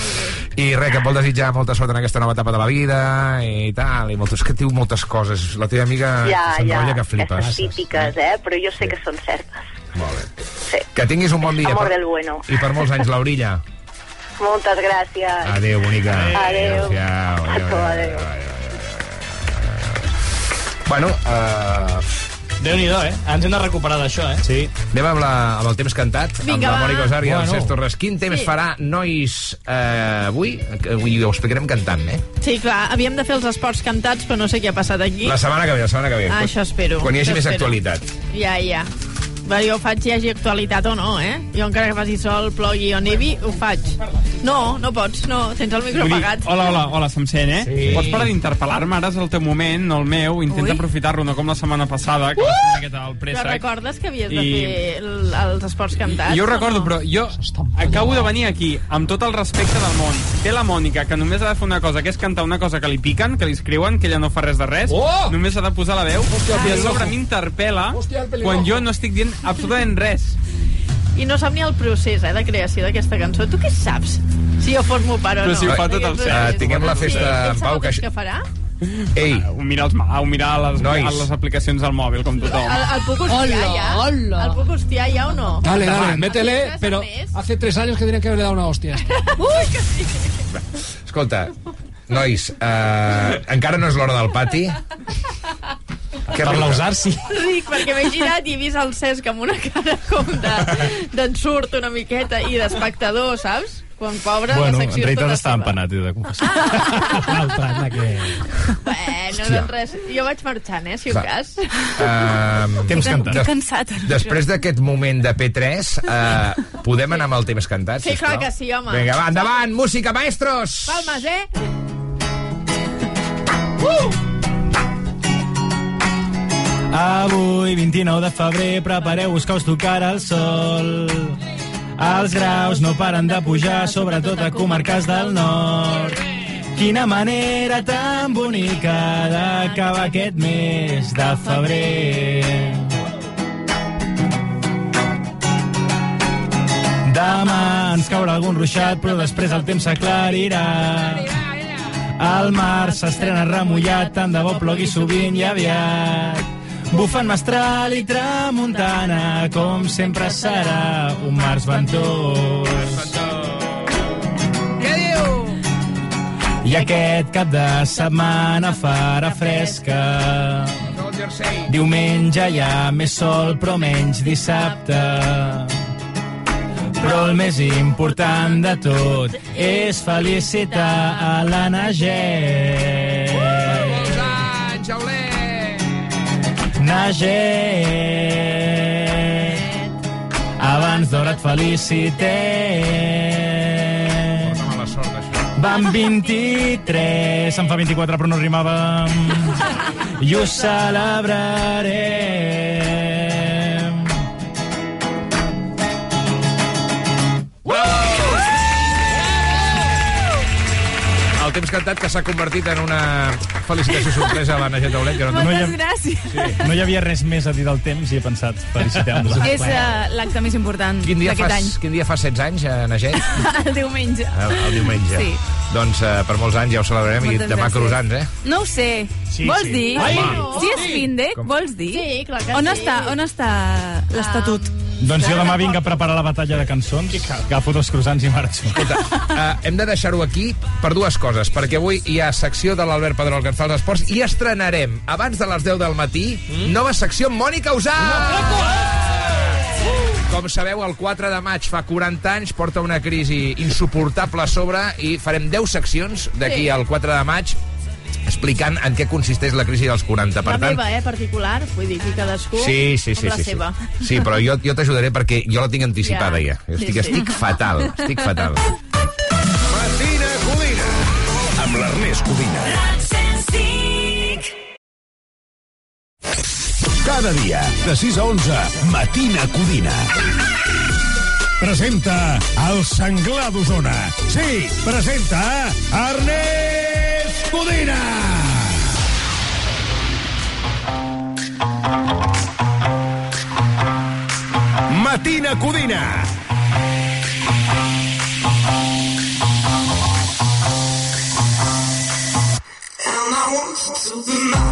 [SPEAKER 5] I res, que em vol desitjar molta sort en aquesta nova etapa de la vida i tal, i moltes, que diu moltes coses. La teva amiga
[SPEAKER 19] Ja, ja,
[SPEAKER 5] s'enrotlla que flipes.
[SPEAKER 19] aquestes típiques, eh? Però jo sé que són certes.
[SPEAKER 5] Molt bé. Que tinguis un bon dia.
[SPEAKER 19] Amor
[SPEAKER 5] per-
[SPEAKER 19] del bueno.
[SPEAKER 5] I per molts anys, l'orilla.
[SPEAKER 19] Moltes gràcies.
[SPEAKER 5] Adéu, bonica.
[SPEAKER 19] Adéu.
[SPEAKER 5] Adéu.
[SPEAKER 19] Adéu, adéu.
[SPEAKER 5] Bueno, uh...
[SPEAKER 7] Déu-n'hi-do, eh? Ens hem de recuperar d'això, eh?
[SPEAKER 5] Sí. Anem amb, la, amb el temps cantat, amb
[SPEAKER 7] Vinga,
[SPEAKER 5] la
[SPEAKER 7] va.
[SPEAKER 5] Mònica Osar i el
[SPEAKER 7] Bueno.
[SPEAKER 5] Cesc Torres. Quin temps
[SPEAKER 21] Sí.
[SPEAKER 5] farà, nois, eh, avui? Que Avui ho explicarem cantant, eh?
[SPEAKER 21] Sí, clar, havíem de fer els esports cantats, però no sé què ha passat aquí.
[SPEAKER 5] La setmana que ve, la setmana que ve.
[SPEAKER 21] Ah, això espero.
[SPEAKER 5] Quan hi hagi
[SPEAKER 21] Això
[SPEAKER 5] més
[SPEAKER 21] espero.
[SPEAKER 5] actualitat.
[SPEAKER 21] Ja, ja. Va, jo ho faig si hi hagi actualitat o no, eh? Jo encara que faci sol, plogui o nevi, ho faig. No, no pots, no, tens el micro apagat.
[SPEAKER 22] hola, hola, hola, se'm sent, eh?
[SPEAKER 21] Sí.
[SPEAKER 22] Pots parar d'interpel·lar-me, ara és el teu moment, no el meu. Intenta aprofitar-lo, no com la setmana passada, que vas fer una miqueta al
[SPEAKER 21] Però
[SPEAKER 22] préssec.
[SPEAKER 21] recordes que havies de
[SPEAKER 22] I-
[SPEAKER 21] fer el, els esports cantats?
[SPEAKER 22] Jo ho recordo,
[SPEAKER 21] no?
[SPEAKER 22] però jo acabo de venir aquí amb tot el respecte del món. Té la Mònica, que només ha de fer una cosa, que és cantar una cosa que li piquen, que li escriuen, que ella no fa res de res.
[SPEAKER 9] Oh!
[SPEAKER 22] Només ha de posar la veu.
[SPEAKER 9] Hòstia, el
[SPEAKER 22] I a sobre m'interpel·la quan jo no estic dient absolutament res.
[SPEAKER 21] I no sap ni el procés, eh, de creació d'aquesta cançó. Tu què saps? Si jo fos meu pare o no.
[SPEAKER 22] Però si ho fa tot el cel.
[SPEAKER 5] Eh, tinguem la festa
[SPEAKER 21] sí,
[SPEAKER 5] en pau, que això-
[SPEAKER 21] que farà?
[SPEAKER 5] Ei.
[SPEAKER 22] Ho mira, els, ho mira a les,
[SPEAKER 5] Nois.
[SPEAKER 22] a les aplicacions del mòbil, com tothom.
[SPEAKER 21] El, el puc hostiar
[SPEAKER 8] Hola,
[SPEAKER 21] ja?
[SPEAKER 8] hola.
[SPEAKER 21] El puc hostiar ja o no?
[SPEAKER 9] Dale, dale, métele,
[SPEAKER 21] ¿Tres
[SPEAKER 9] pero
[SPEAKER 21] mes?
[SPEAKER 9] hace tres años que tienen que haberle dado una hostia. a.
[SPEAKER 21] Ui, que sí.
[SPEAKER 5] Escolta, nois, eh, encara no és l'hora del pati. Què
[SPEAKER 6] Per l'usar, sí.
[SPEAKER 21] Ric, perquè m'he girat i he vist el Cesc amb una cara com de- d'ensurt una miqueta i d'espectador, saps? Quan pobre
[SPEAKER 6] Bueno,
[SPEAKER 21] la
[SPEAKER 6] en
[SPEAKER 21] secció és
[SPEAKER 6] realitat
[SPEAKER 21] tota
[SPEAKER 6] estava empanat, he de confessar. L'altre, anda que...
[SPEAKER 21] Bueno,
[SPEAKER 5] Hòstia.
[SPEAKER 21] doncs res. Jo vaig marxant, eh, si un
[SPEAKER 5] Va.
[SPEAKER 21] cas.
[SPEAKER 5] Uh,
[SPEAKER 6] Temps cantat.
[SPEAKER 20] Que cansat.
[SPEAKER 5] Després d'aquest moment de P3, uh, podem anar amb el temps cantat,
[SPEAKER 21] Sí,
[SPEAKER 5] sisplau?
[SPEAKER 21] clar que sí, home.
[SPEAKER 5] Vinga, va, endavant, música, maestros!
[SPEAKER 21] Palmes, eh?
[SPEAKER 6] Avui, 29 de febrer, prepareu-vos que us tocarà el sol. Els graus no paren de pujar, sobretot a comarques del nord. Quina manera tan bonica d'acabar aquest mes de febrer. Demà ens caurà algun ruixat, però després el temps s'aclarirà. El mar s'estrena remullat, tant de bo plogui sovint i aviat. Bufant mestral i tramuntana, com sempre serà un març ventós.
[SPEAKER 21] Què diu?
[SPEAKER 6] I aquest cap de setmana farà fresca. Diumenge hi ha més sol, però menys dissabte. Però el més important de tot és felicitar a la Naget. Naget, abans d'hora et felicitem.
[SPEAKER 5] Mala sort, això.
[SPEAKER 6] Van 23, se'n fa 24 però no rimàvem. I ho celebrarem.
[SPEAKER 5] Temps cantat que s'ha convertit en una felicitació sorpresa a la Naget Aulet, que no,
[SPEAKER 6] No hi ha-
[SPEAKER 20] gràcies.
[SPEAKER 6] Sí. No hi havia res més a dir del temps i he pensat, felicitem-la.
[SPEAKER 20] És uh, l'acte més important
[SPEAKER 5] Quin dia,
[SPEAKER 20] d'aquest any.
[SPEAKER 5] quin dia fa 16 anys, eh, Naget?
[SPEAKER 20] El diumenge.
[SPEAKER 5] El, el diumenge.
[SPEAKER 20] Sí.
[SPEAKER 5] Doncs uh, per molts anys ja ho celebrarem
[SPEAKER 20] Moltes
[SPEAKER 5] i demà
[SPEAKER 20] gràcies.
[SPEAKER 5] croissants, eh?
[SPEAKER 20] No ho sé.
[SPEAKER 6] Sí,
[SPEAKER 20] vols
[SPEAKER 6] sí.
[SPEAKER 20] dir?
[SPEAKER 6] Ai,
[SPEAKER 20] si és Findec,
[SPEAKER 5] Com?
[SPEAKER 20] vols dir?
[SPEAKER 21] Sí, clar que
[SPEAKER 20] on
[SPEAKER 21] sí.
[SPEAKER 20] Està, on està l'estatut?
[SPEAKER 6] Doncs jo demà vinc a preparar la batalla de cançons, agafo dos croissants i marxo.
[SPEAKER 5] Escolta, uh, hem de deixar-ho aquí per dues coses, perquè avui hi ha secció de l'Albert Pedrol que ens fa els esports i estrenarem, abans de les 10 del matí, mm? nova secció amb Mònica Usà! Com sabeu, el 4 de maig fa 40 anys, porta una crisi insuportable a sobre i farem 10 seccions d'aquí
[SPEAKER 21] Sí.
[SPEAKER 5] al 4 de maig explicant en què consisteix la crisi dels 40. Per
[SPEAKER 21] la
[SPEAKER 5] tant,
[SPEAKER 21] meva, eh, particular, vull dir que cadascú
[SPEAKER 5] Sí, sí, sí.
[SPEAKER 21] amb la
[SPEAKER 5] sí, sí.
[SPEAKER 21] seva.
[SPEAKER 5] sí, però jo, jo t'ajudaré perquè jo la tinc anticipada ja.
[SPEAKER 21] Ja.
[SPEAKER 5] Estic,
[SPEAKER 21] Sí, sí.
[SPEAKER 5] estic fatal, estic fatal.
[SPEAKER 16] Matina Codina. Amb l'Ernest Codina. Cada dia, de 6 a 11, Matina Codina. Presenta el senglar d'Osona. Sí, presenta Ernest Codina. Matina Codina.
[SPEAKER 23] And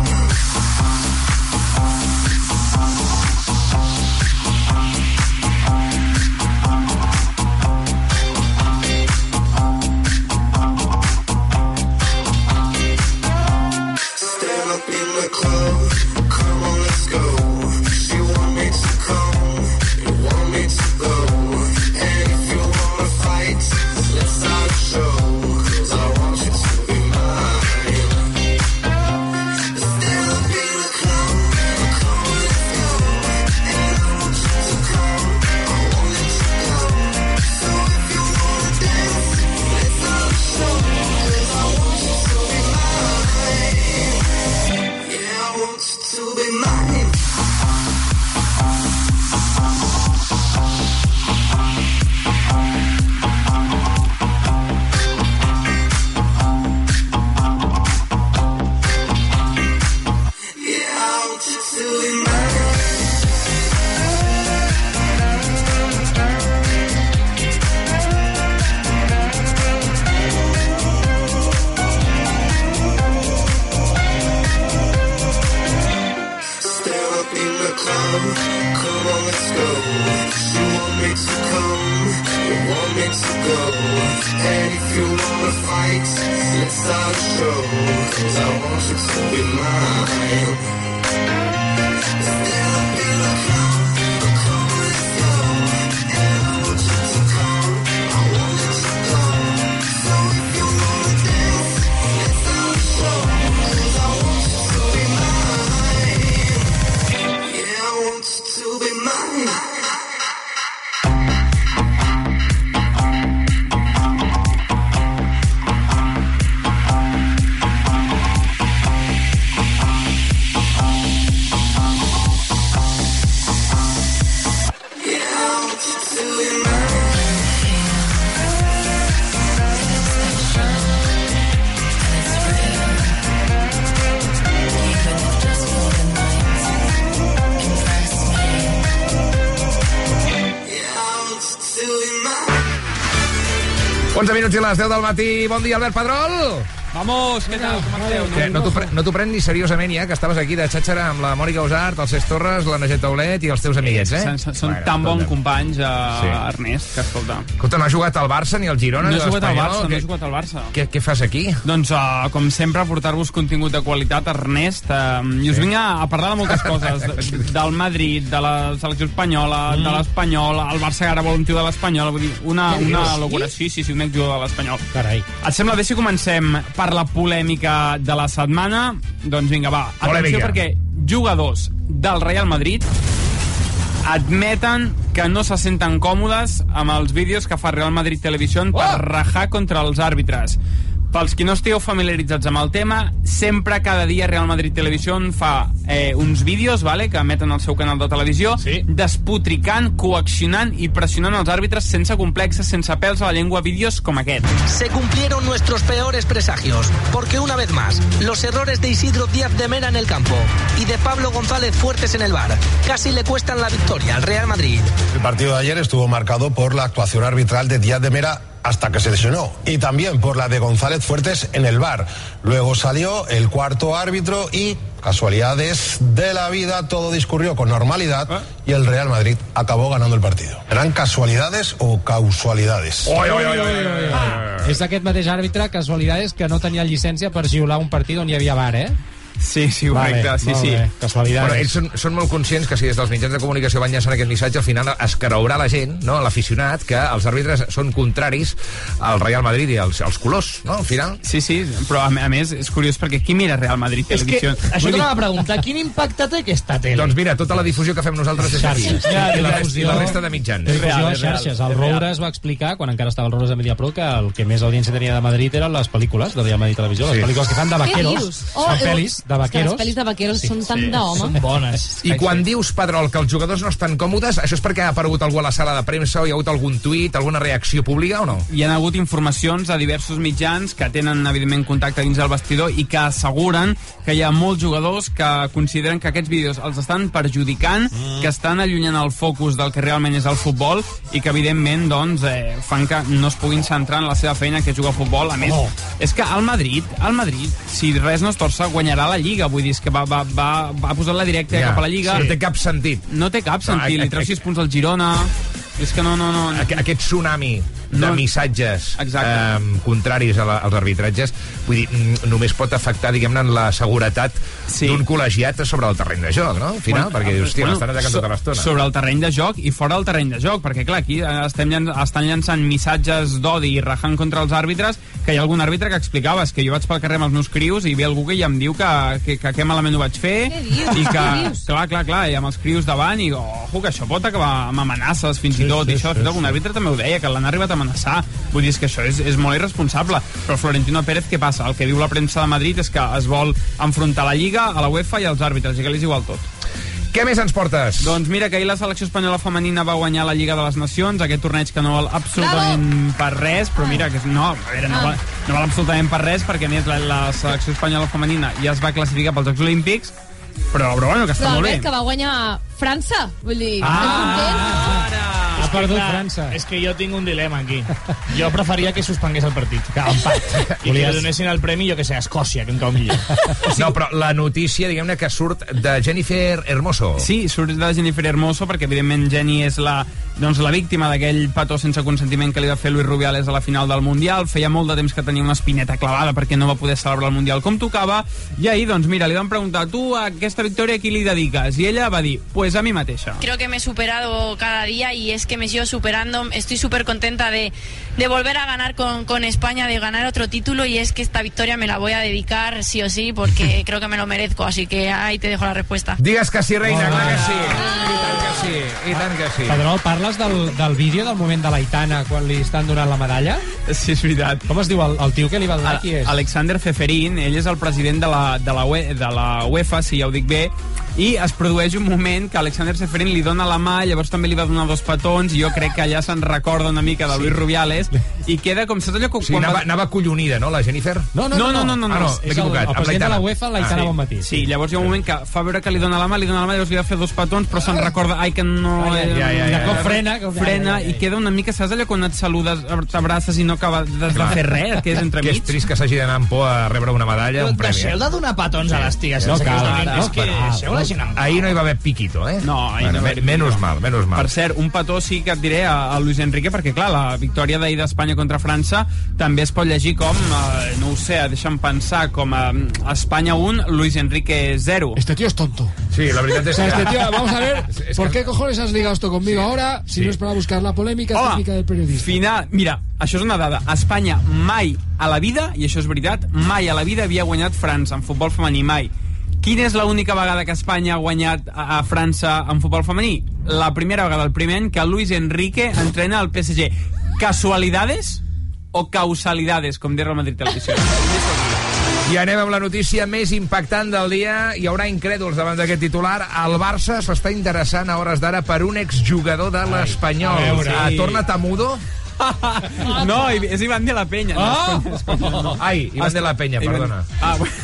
[SPEAKER 5] 11 minuts i les 10 del matí. Bon dia, Albert Pedrol.
[SPEAKER 22] Vamos, què tal? Com esteu?
[SPEAKER 5] Que no t'ho pre no t'ho pren ni seriosament ja, que estaves aquí de xatxara amb la Mònica Usart, el Cesc Torres, la Naget Taulet i els teus amiguets, eh?
[SPEAKER 22] Són, són tan bons companys, uh,
[SPEAKER 5] Sí.
[SPEAKER 22] Ernest, que escolta.
[SPEAKER 5] Escolta, no ha jugat al Barça ni al Girona
[SPEAKER 22] No he jugat al? Barça, no
[SPEAKER 5] Què-
[SPEAKER 22] he jugat al Barça.
[SPEAKER 5] Què, què fas aquí?
[SPEAKER 22] Doncs, uh, com sempre, portar-vos contingut de qualitat, Ernest, uh, i us
[SPEAKER 5] Sí.
[SPEAKER 22] vinc a, a parlar de moltes coses, de, del Madrid, de la selecció espanyola, mm. de l'Espanyol, el Barça que ara vol un tio de l'Espanyol, vull dir, una, una locura. Sí, sí, sí, un exjugador de l'Espanyol.
[SPEAKER 9] Carai.
[SPEAKER 22] Et sembla bé si comencem per la polèmica de la setmana? Doncs vinga, va. Atenció
[SPEAKER 5] Polèmica.
[SPEAKER 22] perquè jugadors del Real Madrid admeten que no se senten còmodes amb els vídeos que fa Real Madrid Televisió per rajar contra els àrbitres. Pels qui no esteu familiaritzats amb el tema, sempre, cada dia, Real Madrid Televisió fa eh, uns vídeos vale, que emeten al seu canal de televisió sí. despotricant, coaccionant i pressionant els àrbitres sense complexes, sense pèls a la llengua, vídeos com aquest.
[SPEAKER 24] Se cumplieron nuestros peores presagios, porque una vez más, los errores de Isidro Díaz de Mera en el campo y de Pablo González Fuertes en el bar casi le cuestan la victoria al Real Madrid.
[SPEAKER 25] El partido de ayer estuvo marcado por la actuación arbitral de Díaz de Mera hasta que se lesionó y también por la de González Fuertes en el bar. Luego salió el cuarto árbitro y casualidades de la vida, todo discurrió con normalidad y el Real Madrid acabó ganando el partido. ¿Eran casualidades o causalidades?
[SPEAKER 9] Ah, és aquest mateix àrbitre, casualidades, que no tenia llicència per xiular un partit on hi havia bar, eh?
[SPEAKER 22] Sí, sí, correcte, sí, sí.
[SPEAKER 5] Però ells són, són molt conscients que si des dels mitjans de comunicació van llançant aquest missatge, al final es creurà la gent, no, l'aficionat, que els àrbitres són contraris al Real Madrid i als, als colors, no, al final.
[SPEAKER 22] Sí, sí, però a, a més és curiós perquè qui mira Real Madrid
[SPEAKER 7] És que,
[SPEAKER 22] Televisió?
[SPEAKER 7] això
[SPEAKER 22] Vull dir-
[SPEAKER 7] t'anava a preguntar, quin impacte té aquesta tele?
[SPEAKER 5] Doncs mira, tota la difusió que fem nosaltres és aquí.
[SPEAKER 9] Xarxes.
[SPEAKER 5] I la, resta, I la resta de mitjans.
[SPEAKER 9] Difusió a xarxes. El Roure es va explicar, quan encara estava el Roure de Mediapro, que el que més audiència tenia de Madrid eren les pel·lícules de Real Madrid Televisió,
[SPEAKER 5] Sí.
[SPEAKER 9] les pel·lícules que fan de vaqueros.
[SPEAKER 8] Oh,
[SPEAKER 9] Són
[SPEAKER 8] eh,
[SPEAKER 9] pel·lis de vaqueros.
[SPEAKER 8] Les pel·lis de vaqueros són tan d'home.
[SPEAKER 7] Són bones.
[SPEAKER 5] I quan dius, Pedrol, que els jugadors no estan còmodes, això és perquè ha aparegut algú a la sala de premsa o hi ha hagut algun tuit, alguna reacció pública o no?
[SPEAKER 22] hi ha hagut informacions a diversos mitjans que tenen, evidentment, contacte dins del vestidor i que asseguren que hi ha molts jugadors que consideren que aquests vídeos els estan perjudicant, mm. que estan allunyant el focus del que realment és el futbol i que, evidentment, doncs, eh, fan que no es puguin centrar en la seva feina, que és jugar a futbol. A més,
[SPEAKER 9] Oh.
[SPEAKER 22] és que el Madrid, el Madrid, si res no es torça, guanyarà la Lliga. Vull dir, que va, va, va, va posar la directa
[SPEAKER 5] Ja,
[SPEAKER 22] cap a la Lliga.
[SPEAKER 5] sí. No té cap sentit.
[SPEAKER 22] No té cap sentit. Li treu
[SPEAKER 5] a-
[SPEAKER 22] 6 punts al Girona. És que no, no, no.
[SPEAKER 5] Aqu aquest tsunami de
[SPEAKER 22] No.
[SPEAKER 5] missatges
[SPEAKER 22] Exacte.
[SPEAKER 5] eh, contraris a la, als arbitratges vull dir, només pot afectar diguem-ne la seguretat sí. d'un col·legiat sobre el terreny de joc, no? Al final, perquè dius, hòstia, l'estan atacant
[SPEAKER 22] so-
[SPEAKER 5] tota l'estona.
[SPEAKER 22] Sobre el terreny de joc i fora del terreny de joc, perquè clar, aquí eh, estem estan llançant missatges d'odi i rajant contra els àrbitres, que hi ha algun àrbitre que explicava, és que jo vaig pel carrer amb els meus crios i ve algú que ja em diu que, que, que, que malament ho vaig fer, i que, clar, clar, clar, i amb els crios davant, i ojo, que això pot acabar amb amenaces fins i tot,
[SPEAKER 9] sí,
[SPEAKER 22] i això,
[SPEAKER 9] sí,
[SPEAKER 22] fet, algun
[SPEAKER 9] sí.
[SPEAKER 22] àrbitre també ho deia, que l'han arribat a amenaçar, vull dir, és que això és, és molt irresponsable, però Florentino Pérez, què passa? El que diu la premsa de Madrid és que es vol enfrontar la Lliga, a la UEFA i als àrbitres, i que li és igual tot.
[SPEAKER 5] Què més ens portes?
[SPEAKER 22] Doncs mira, que ahir la selecció espanyola femenina va guanyar la Lliga de les Nacions, aquest torneig que no val absolutament per res, però mira, que és- no, a veure, no,
[SPEAKER 8] Ah.
[SPEAKER 22] val, no val absolutament per res, perquè a més la, la selecció espanyola femenina ja es va classificar pels Jocs Olímpics, però, però bueno, que està
[SPEAKER 8] Però
[SPEAKER 22] molt bé.
[SPEAKER 8] que va guanyar França. Vull dir,
[SPEAKER 22] Ah,
[SPEAKER 9] Ha perdut
[SPEAKER 7] clar,
[SPEAKER 9] França.
[SPEAKER 7] És que jo tinc un dilema aquí. Jo preferia que suspengués el partit. Que empat. I que
[SPEAKER 9] Volies-
[SPEAKER 7] li donessin el premi, jo que sé, a Escòcia, que em cau millor.
[SPEAKER 5] No, però la notícia, diguem-ne, que surt de Jennifer Hermoso.
[SPEAKER 22] Sí, surt de Jennifer Hermoso perquè evidentment Jenny és la, doncs, la víctima d'aquell petó sense consentiment que li va fer Luis Rubiales a la final del Mundial. Feia molt de temps que tenia una espineta clavada perquè no va poder celebrar el Mundial com tocava. I ahir, doncs mira, li van preguntar tu a aquesta victòria a qui li dediques? I ella va dir, pues a mi mateixa.
[SPEAKER 26] Creo que me he superado cada día y es que me sigo superando. Estoy súper contenta de, de volver a ganar con, con España, de ganar otro título y es que esta victoria me la voy a dedicar sí o sí porque creo que me lo merezco. Así que ahí te dejo la respuesta.
[SPEAKER 5] Digues que sí, reina, clar que sí. I tant que sí, i tant que sí.
[SPEAKER 9] Pedrol, parles del, del vídeo del moment de l'Aitana quan li estan donant la medalla?
[SPEAKER 22] Sí, és veritat.
[SPEAKER 9] Com es diu el, el tio que li va donar? Qui és?
[SPEAKER 22] Alexander Feferin, ell és el president de la, de la, UE, de la UEFA, si ja ho dic bé, i es produeix un moment que Alexander Feferin li dona la mà, llavors també li va donar dos petons, i jo crec que allà se'n recorda una mica de Luis Rubiales, i queda com saps allò que...
[SPEAKER 5] Sí, anava, anava collonida, no, la Jennifer?
[SPEAKER 9] No, no,
[SPEAKER 22] no, no, no, no,
[SPEAKER 5] Ah, no, m'he
[SPEAKER 9] el-
[SPEAKER 5] equivocat.
[SPEAKER 9] el
[SPEAKER 5] amb
[SPEAKER 9] president de la. UEFA, l'Aitana
[SPEAKER 22] sí.
[SPEAKER 9] Bonmatí.
[SPEAKER 22] Sí, llavors hi ha un moment que fa veure que li dona la mà, li dona la mà, llavors li de fer dos petons, però se'n recorda, ai, que no...
[SPEAKER 9] Ai, ai,
[SPEAKER 22] eh,
[SPEAKER 9] ai, ai, De cop ai. frena, que-
[SPEAKER 22] frena,
[SPEAKER 9] ai, ai, ai.
[SPEAKER 22] i queda una mica, saps allò quan et saludes, t'abraces i no acaba de, de fer res, que és entre
[SPEAKER 5] Que és trist que s'hagi d'anar amb por a rebre una medalla, un premi.
[SPEAKER 7] Deixeu
[SPEAKER 5] Eh?
[SPEAKER 7] de donar petons a les ties.
[SPEAKER 5] No cal, no cal.
[SPEAKER 7] deixeu la pau.
[SPEAKER 5] Ahir no hi va haver piquito, eh?
[SPEAKER 22] No, ahir
[SPEAKER 5] bueno,
[SPEAKER 22] no va
[SPEAKER 5] me-
[SPEAKER 22] haver
[SPEAKER 5] Menos
[SPEAKER 22] piquito.
[SPEAKER 5] mal, menos mal.
[SPEAKER 22] Per cert, un petó sí que et diré a, a Luis Enrique, perquè clar, la victòria d'ahir d'Espanya contra França també es pot llegir com, eh, no ho sé, deixa'm pensar, com a Espanya 1, Luis Enrique 0.
[SPEAKER 27] Este tío es tonto.
[SPEAKER 5] Sí, la veritat
[SPEAKER 27] O sea,
[SPEAKER 5] que...
[SPEAKER 27] este tío, vamos a ver,
[SPEAKER 5] Es- es
[SPEAKER 27] ¿por
[SPEAKER 5] que-
[SPEAKER 27] qué cojones has ligado esto conmigo ahora si
[SPEAKER 5] Sí.
[SPEAKER 27] no es para buscar la polémica
[SPEAKER 22] Home,
[SPEAKER 27] técnica del periodista?
[SPEAKER 22] Final, mira, això és una dada. Espanya mai a la vida, i això és veritat, mai a la vida havia guanyat França en futbol femení, mai. Quina és l'única vegada que Espanya ha guanyat a, a França en futbol femení? La primera vegada, el primer any que Luis Enrique entrena al PSG. ¿Casualidades o causalidades, com diu el Madrid Televisió?
[SPEAKER 5] I anem amb la notícia més impactant del dia. Hi haurà incrèduls davant d'aquest titular. El Barça s'està interessant a hores d'ara per un exjugador de l'Espanyol.
[SPEAKER 22] veure.
[SPEAKER 5] Ah, torna Tamudo?
[SPEAKER 22] No, és Ivan de la Peña. No, no.
[SPEAKER 5] Ai, Ivan de la Peña,
[SPEAKER 22] Ivan-
[SPEAKER 5] perdona.
[SPEAKER 22] Ah, bueno.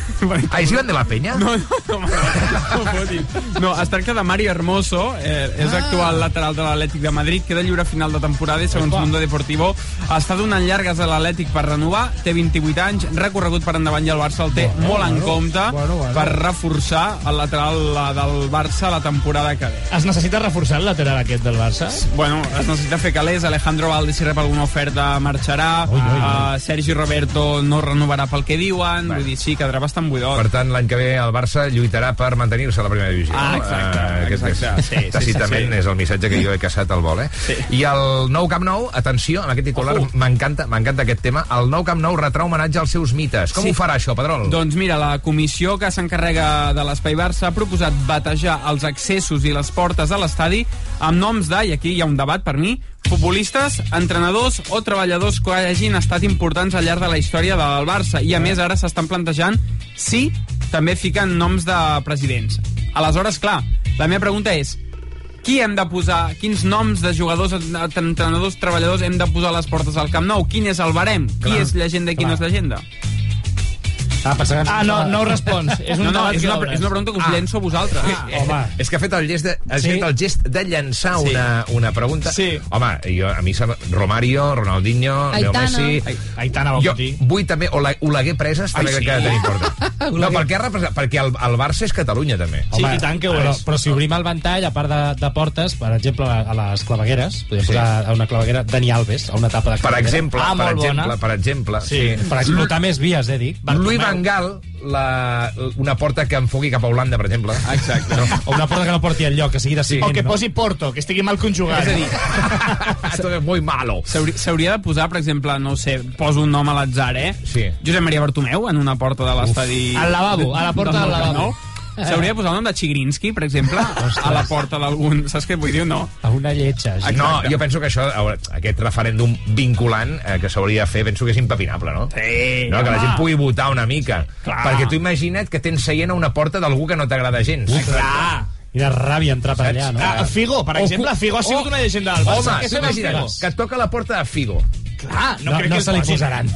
[SPEAKER 5] Ah, és Ivan de la Peña?
[SPEAKER 22] No, no, no, no, fotis. no, es tracta de Mario Hermoso, eh, és
[SPEAKER 5] Ah.
[SPEAKER 22] actual lateral de l'Atlètic de Madrid, queda lliure a final de temporada i segons
[SPEAKER 9] Opa.
[SPEAKER 22] Mundo Deportivo està donant llargues a l'Atlètic per renovar, té 28 anys, recorregut per endavant i el Barça el té
[SPEAKER 27] Bueno,
[SPEAKER 22] molt en
[SPEAKER 27] bueno,
[SPEAKER 22] compte
[SPEAKER 27] bueno, bueno.
[SPEAKER 22] per reforçar el lateral la del Barça la temporada que ve.
[SPEAKER 7] Es necessita reforçar el lateral aquest del Barça?
[SPEAKER 22] Bueno, es necessita fer calés, Alejandro Valdes si rep el alguna oferta marxarà, uh, Sergi Roberto no renovarà pel que diuen, vull dir, sí, quedarà bastant buidot.
[SPEAKER 5] Per tant, l'any que ve el Barça lluitarà per mantenir-se a la primera divisió.
[SPEAKER 22] Ah, exacte,
[SPEAKER 5] Eh, aquest
[SPEAKER 22] exacte.
[SPEAKER 5] és,
[SPEAKER 22] Sí, sí,
[SPEAKER 5] tàcitament
[SPEAKER 22] sí, sí.
[SPEAKER 5] és el missatge que jo he caçat al vol, eh? Sí. I el nou Camp Nou, atenció, amb aquest titular m'encanta m'encanta aquest tema, el nou Camp Nou retrà homenatge als seus mites. Com
[SPEAKER 22] Sí.
[SPEAKER 5] ho farà això, Pedrol?
[SPEAKER 22] Doncs mira, la comissió que s'encarrega de l'Espai Barça ha proposat batejar els accessos i les portes de l'estadi amb noms de, i aquí hi ha un debat per mi, futbolistes, entrenadors o treballadors que hagin estat importants al llarg de la història del Barça. I a més ara s'estan plantejant si també fiquen noms de presidents. Aleshores, clar, la meva pregunta és qui hem de posar, quins noms de jugadors, entrenadors, treballadors hem de posar a les portes del Camp Nou? Quin és el barem? Qui
[SPEAKER 7] Clar,
[SPEAKER 22] és llegenda i qui
[SPEAKER 7] clar.
[SPEAKER 22] no és llegenda?
[SPEAKER 9] Ah, pensava que...
[SPEAKER 7] Ah, no, no ho respons. És un
[SPEAKER 22] no, no, és una, és una pregunta que us
[SPEAKER 5] Ah.
[SPEAKER 22] llenço a vosaltres.
[SPEAKER 5] Ah, És que ha fet el gest de, ha
[SPEAKER 22] Sí.
[SPEAKER 5] fet el gest de llançar
[SPEAKER 22] Sí.
[SPEAKER 5] una, una pregunta.
[SPEAKER 22] Sí.
[SPEAKER 5] Home, jo, a mi sembla... Romario, Ronaldinho, Leo
[SPEAKER 8] Aitana.
[SPEAKER 5] Messi...
[SPEAKER 7] Ai- Aitana
[SPEAKER 5] jo vull també... Ole- Oleguer Preses també
[SPEAKER 7] Ai,
[SPEAKER 5] crec
[SPEAKER 7] sí.
[SPEAKER 5] que tenir importa. no, perquè, representa, perquè el, el Barça és Catalunya, també.
[SPEAKER 7] Sí, i tant que ho
[SPEAKER 9] però,
[SPEAKER 7] és.
[SPEAKER 9] però si obrim el ventall, a part de, de portes, per exemple, a, les clavegueres, podríem
[SPEAKER 5] Sí.
[SPEAKER 9] posar a una claveguera Dani Alves, a una etapa de
[SPEAKER 5] Per
[SPEAKER 9] claveguera.
[SPEAKER 5] exemple,
[SPEAKER 7] Ah,
[SPEAKER 5] per exemple, per exemple, sí.
[SPEAKER 9] Per explotar més vies, eh, dic.
[SPEAKER 5] Louis Van Gaal, la, una porta que enfogui cap a Holanda, per exemple.
[SPEAKER 22] Exacte.
[SPEAKER 5] No?
[SPEAKER 9] O una porta que no porti enlloc, que sigui de
[SPEAKER 7] O
[SPEAKER 9] ciment,
[SPEAKER 7] que
[SPEAKER 9] no?
[SPEAKER 7] posi Porto, que estigui mal conjugat.
[SPEAKER 22] És a dir,
[SPEAKER 5] Esto es muy malo.
[SPEAKER 22] s'hauria de posar, per exemple, no sé, poso un nom a l'atzar, eh?
[SPEAKER 5] Sí.
[SPEAKER 22] Josep Maria Bartomeu en una porta de l'estadi...
[SPEAKER 7] Al lavabo, a la porta del lavabo.
[SPEAKER 22] Nou. S'hauria de posar el nom de Chigrinsky, per exemple, a la porta d'algun... Saps què vull dir no?
[SPEAKER 9] A una lletja. així.
[SPEAKER 5] No, jo penso que això, aquest referèndum vinculant eh, que s'hauria de fer, penso que és impepinable, no?
[SPEAKER 22] Sí,
[SPEAKER 5] no, que la gent pugui votar una mica.
[SPEAKER 22] Clar.
[SPEAKER 5] Perquè tu imagina't que tens seient a una porta d'algú que no t'agrada gens.
[SPEAKER 7] Clar.
[SPEAKER 9] Quina ràbia entrar per allà, no?
[SPEAKER 7] Ah, Figo, per exemple, Figo ha sigut una llegenda del Barça.
[SPEAKER 5] Home, tu imagina't que et toca la porta de Figo.
[SPEAKER 7] Clar, no,
[SPEAKER 9] No,
[SPEAKER 7] crec
[SPEAKER 9] no
[SPEAKER 7] que
[SPEAKER 9] se li
[SPEAKER 7] posin.
[SPEAKER 9] posaran.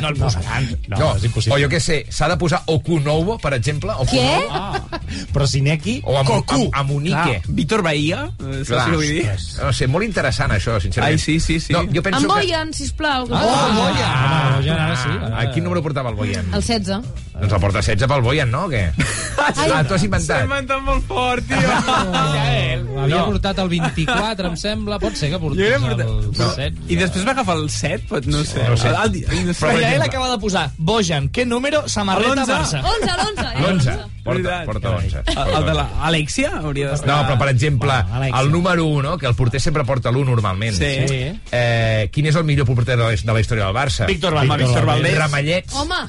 [SPEAKER 7] No el posaran.
[SPEAKER 9] No, és impossible.
[SPEAKER 5] O jo què sé, s'ha de posar Okunovo, per exemple. Okunovo.
[SPEAKER 8] Què?
[SPEAKER 9] Però Sineki...
[SPEAKER 5] O Am
[SPEAKER 7] Cocu.
[SPEAKER 5] Am Amunique.
[SPEAKER 22] Clar, Víctor Bahia, eh, saps què vull dir?
[SPEAKER 5] No sé, molt interessant això, sincerament.
[SPEAKER 22] Ai, sí, sí, sí.
[SPEAKER 5] No, jo penso
[SPEAKER 8] En
[SPEAKER 5] que...
[SPEAKER 8] Boyan, sisplau.
[SPEAKER 5] Oh, el Boyan!
[SPEAKER 9] Ah, Boyan, ara sí.
[SPEAKER 5] Ah, a quin número portava el Boyan?
[SPEAKER 8] El 16.
[SPEAKER 5] Doncs el porta 16 pel Boyan, no? O què? Ah, tu has
[SPEAKER 22] S'ha
[SPEAKER 5] inventat.
[SPEAKER 22] inventat molt fort, tio.
[SPEAKER 9] Havia
[SPEAKER 5] No.
[SPEAKER 9] portat el 24, em sembla. Pot ser que portés
[SPEAKER 22] portat...
[SPEAKER 9] el
[SPEAKER 22] No.
[SPEAKER 9] 7.
[SPEAKER 22] I després va agafar el 7, pot, no sé.
[SPEAKER 5] No sé.
[SPEAKER 22] El, el, no sé.
[SPEAKER 5] Exemple-
[SPEAKER 7] acaba de posar Bojan, què número, samarreta. Barça.
[SPEAKER 8] 11, l'11.
[SPEAKER 5] L'11. Porta, porta 11.
[SPEAKER 22] El, el de l'Alexia hauria d'estar...
[SPEAKER 5] No, però per exemple, el número 1, no? que el porter sempre porta l'1 normalment.
[SPEAKER 22] Sí.
[SPEAKER 9] Sí.
[SPEAKER 5] Eh, quin és el millor porter de la, de la història del Barça?
[SPEAKER 7] Víctor Valdés.
[SPEAKER 22] Víctor Valdés.
[SPEAKER 5] Ramallets.
[SPEAKER 8] Home,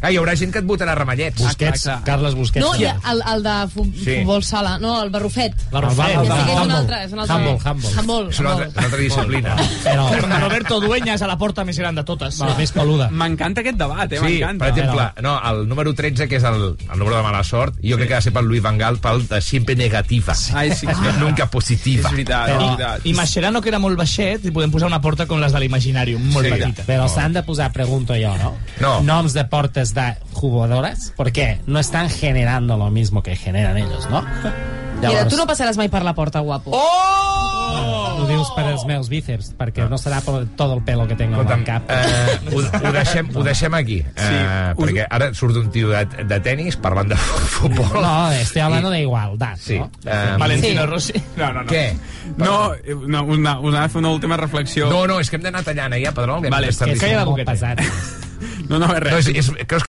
[SPEAKER 5] Ah, hi haurà gent que et votarà Ramallets.
[SPEAKER 9] Busquets,
[SPEAKER 22] Exacte.
[SPEAKER 9] Carles Busquets.
[SPEAKER 8] no, i el, el de fu
[SPEAKER 5] Sí.
[SPEAKER 8] futbol sala, no, el Barrufet.
[SPEAKER 9] Barrufet.
[SPEAKER 8] És,
[SPEAKER 9] El
[SPEAKER 8] que és un
[SPEAKER 9] Humble.
[SPEAKER 8] altre, és un altre.
[SPEAKER 9] Humble, humble.
[SPEAKER 8] Humble.
[SPEAKER 5] És una altra, una altra disciplina.
[SPEAKER 9] Però,
[SPEAKER 7] Roberto Dueñas a la porta més gran de totes.
[SPEAKER 9] la més peluda.
[SPEAKER 22] M'encanta aquest debat, eh?
[SPEAKER 5] Sí,
[SPEAKER 22] M'encanta.
[SPEAKER 5] per exemple, no, el número 13, que és el, el número de mala sort, jo crec que ha de ser pel Luis Van Gaal, pel de siempre negativa.
[SPEAKER 22] Ai, sí, sí.
[SPEAKER 5] Nunca positiva.
[SPEAKER 22] És veritat, és
[SPEAKER 9] Però-
[SPEAKER 22] veritat.
[SPEAKER 7] I Mascherano, que era molt baixet, i podem posar una porta com les de l'Imaginarium, molt
[SPEAKER 5] Sí.
[SPEAKER 7] petita.
[SPEAKER 9] Pero s'han de posar, pregunto yo, ¿no?
[SPEAKER 5] No.
[SPEAKER 9] Noms de portes de jugadoras, porque no están generando lo mismo que generan ellos, ¿no?
[SPEAKER 8] Mira, tu no passaràs mai per la porta, guapo.
[SPEAKER 9] Ho dius per els meus bíceps, perquè no serà per tot el pelo que tengo
[SPEAKER 5] Escolta'm,
[SPEAKER 9] al cap.
[SPEAKER 5] eh, ho, ho, deixem, ho deixem aquí, eh,
[SPEAKER 22] Sí.
[SPEAKER 5] perquè ara surt un tio de, de tennis parlant de futbol.
[SPEAKER 9] No, estoy hablando de igualdad,
[SPEAKER 5] Sí.
[SPEAKER 9] ¿no?
[SPEAKER 5] Eh,
[SPEAKER 7] Valentino
[SPEAKER 8] Sí.
[SPEAKER 7] Rossi. No, no, no.
[SPEAKER 5] Què?
[SPEAKER 22] No, eh, no una, una, una última reflexió.
[SPEAKER 5] No, no, és que hem d'anar tallant, eh, ja, Pedrol? Que hem
[SPEAKER 22] Vale,
[SPEAKER 5] d'estar
[SPEAKER 7] que calla la
[SPEAKER 5] dient-
[SPEAKER 7] boqueta.
[SPEAKER 9] Pesat.
[SPEAKER 22] no, no, res.
[SPEAKER 5] No, és, és, creus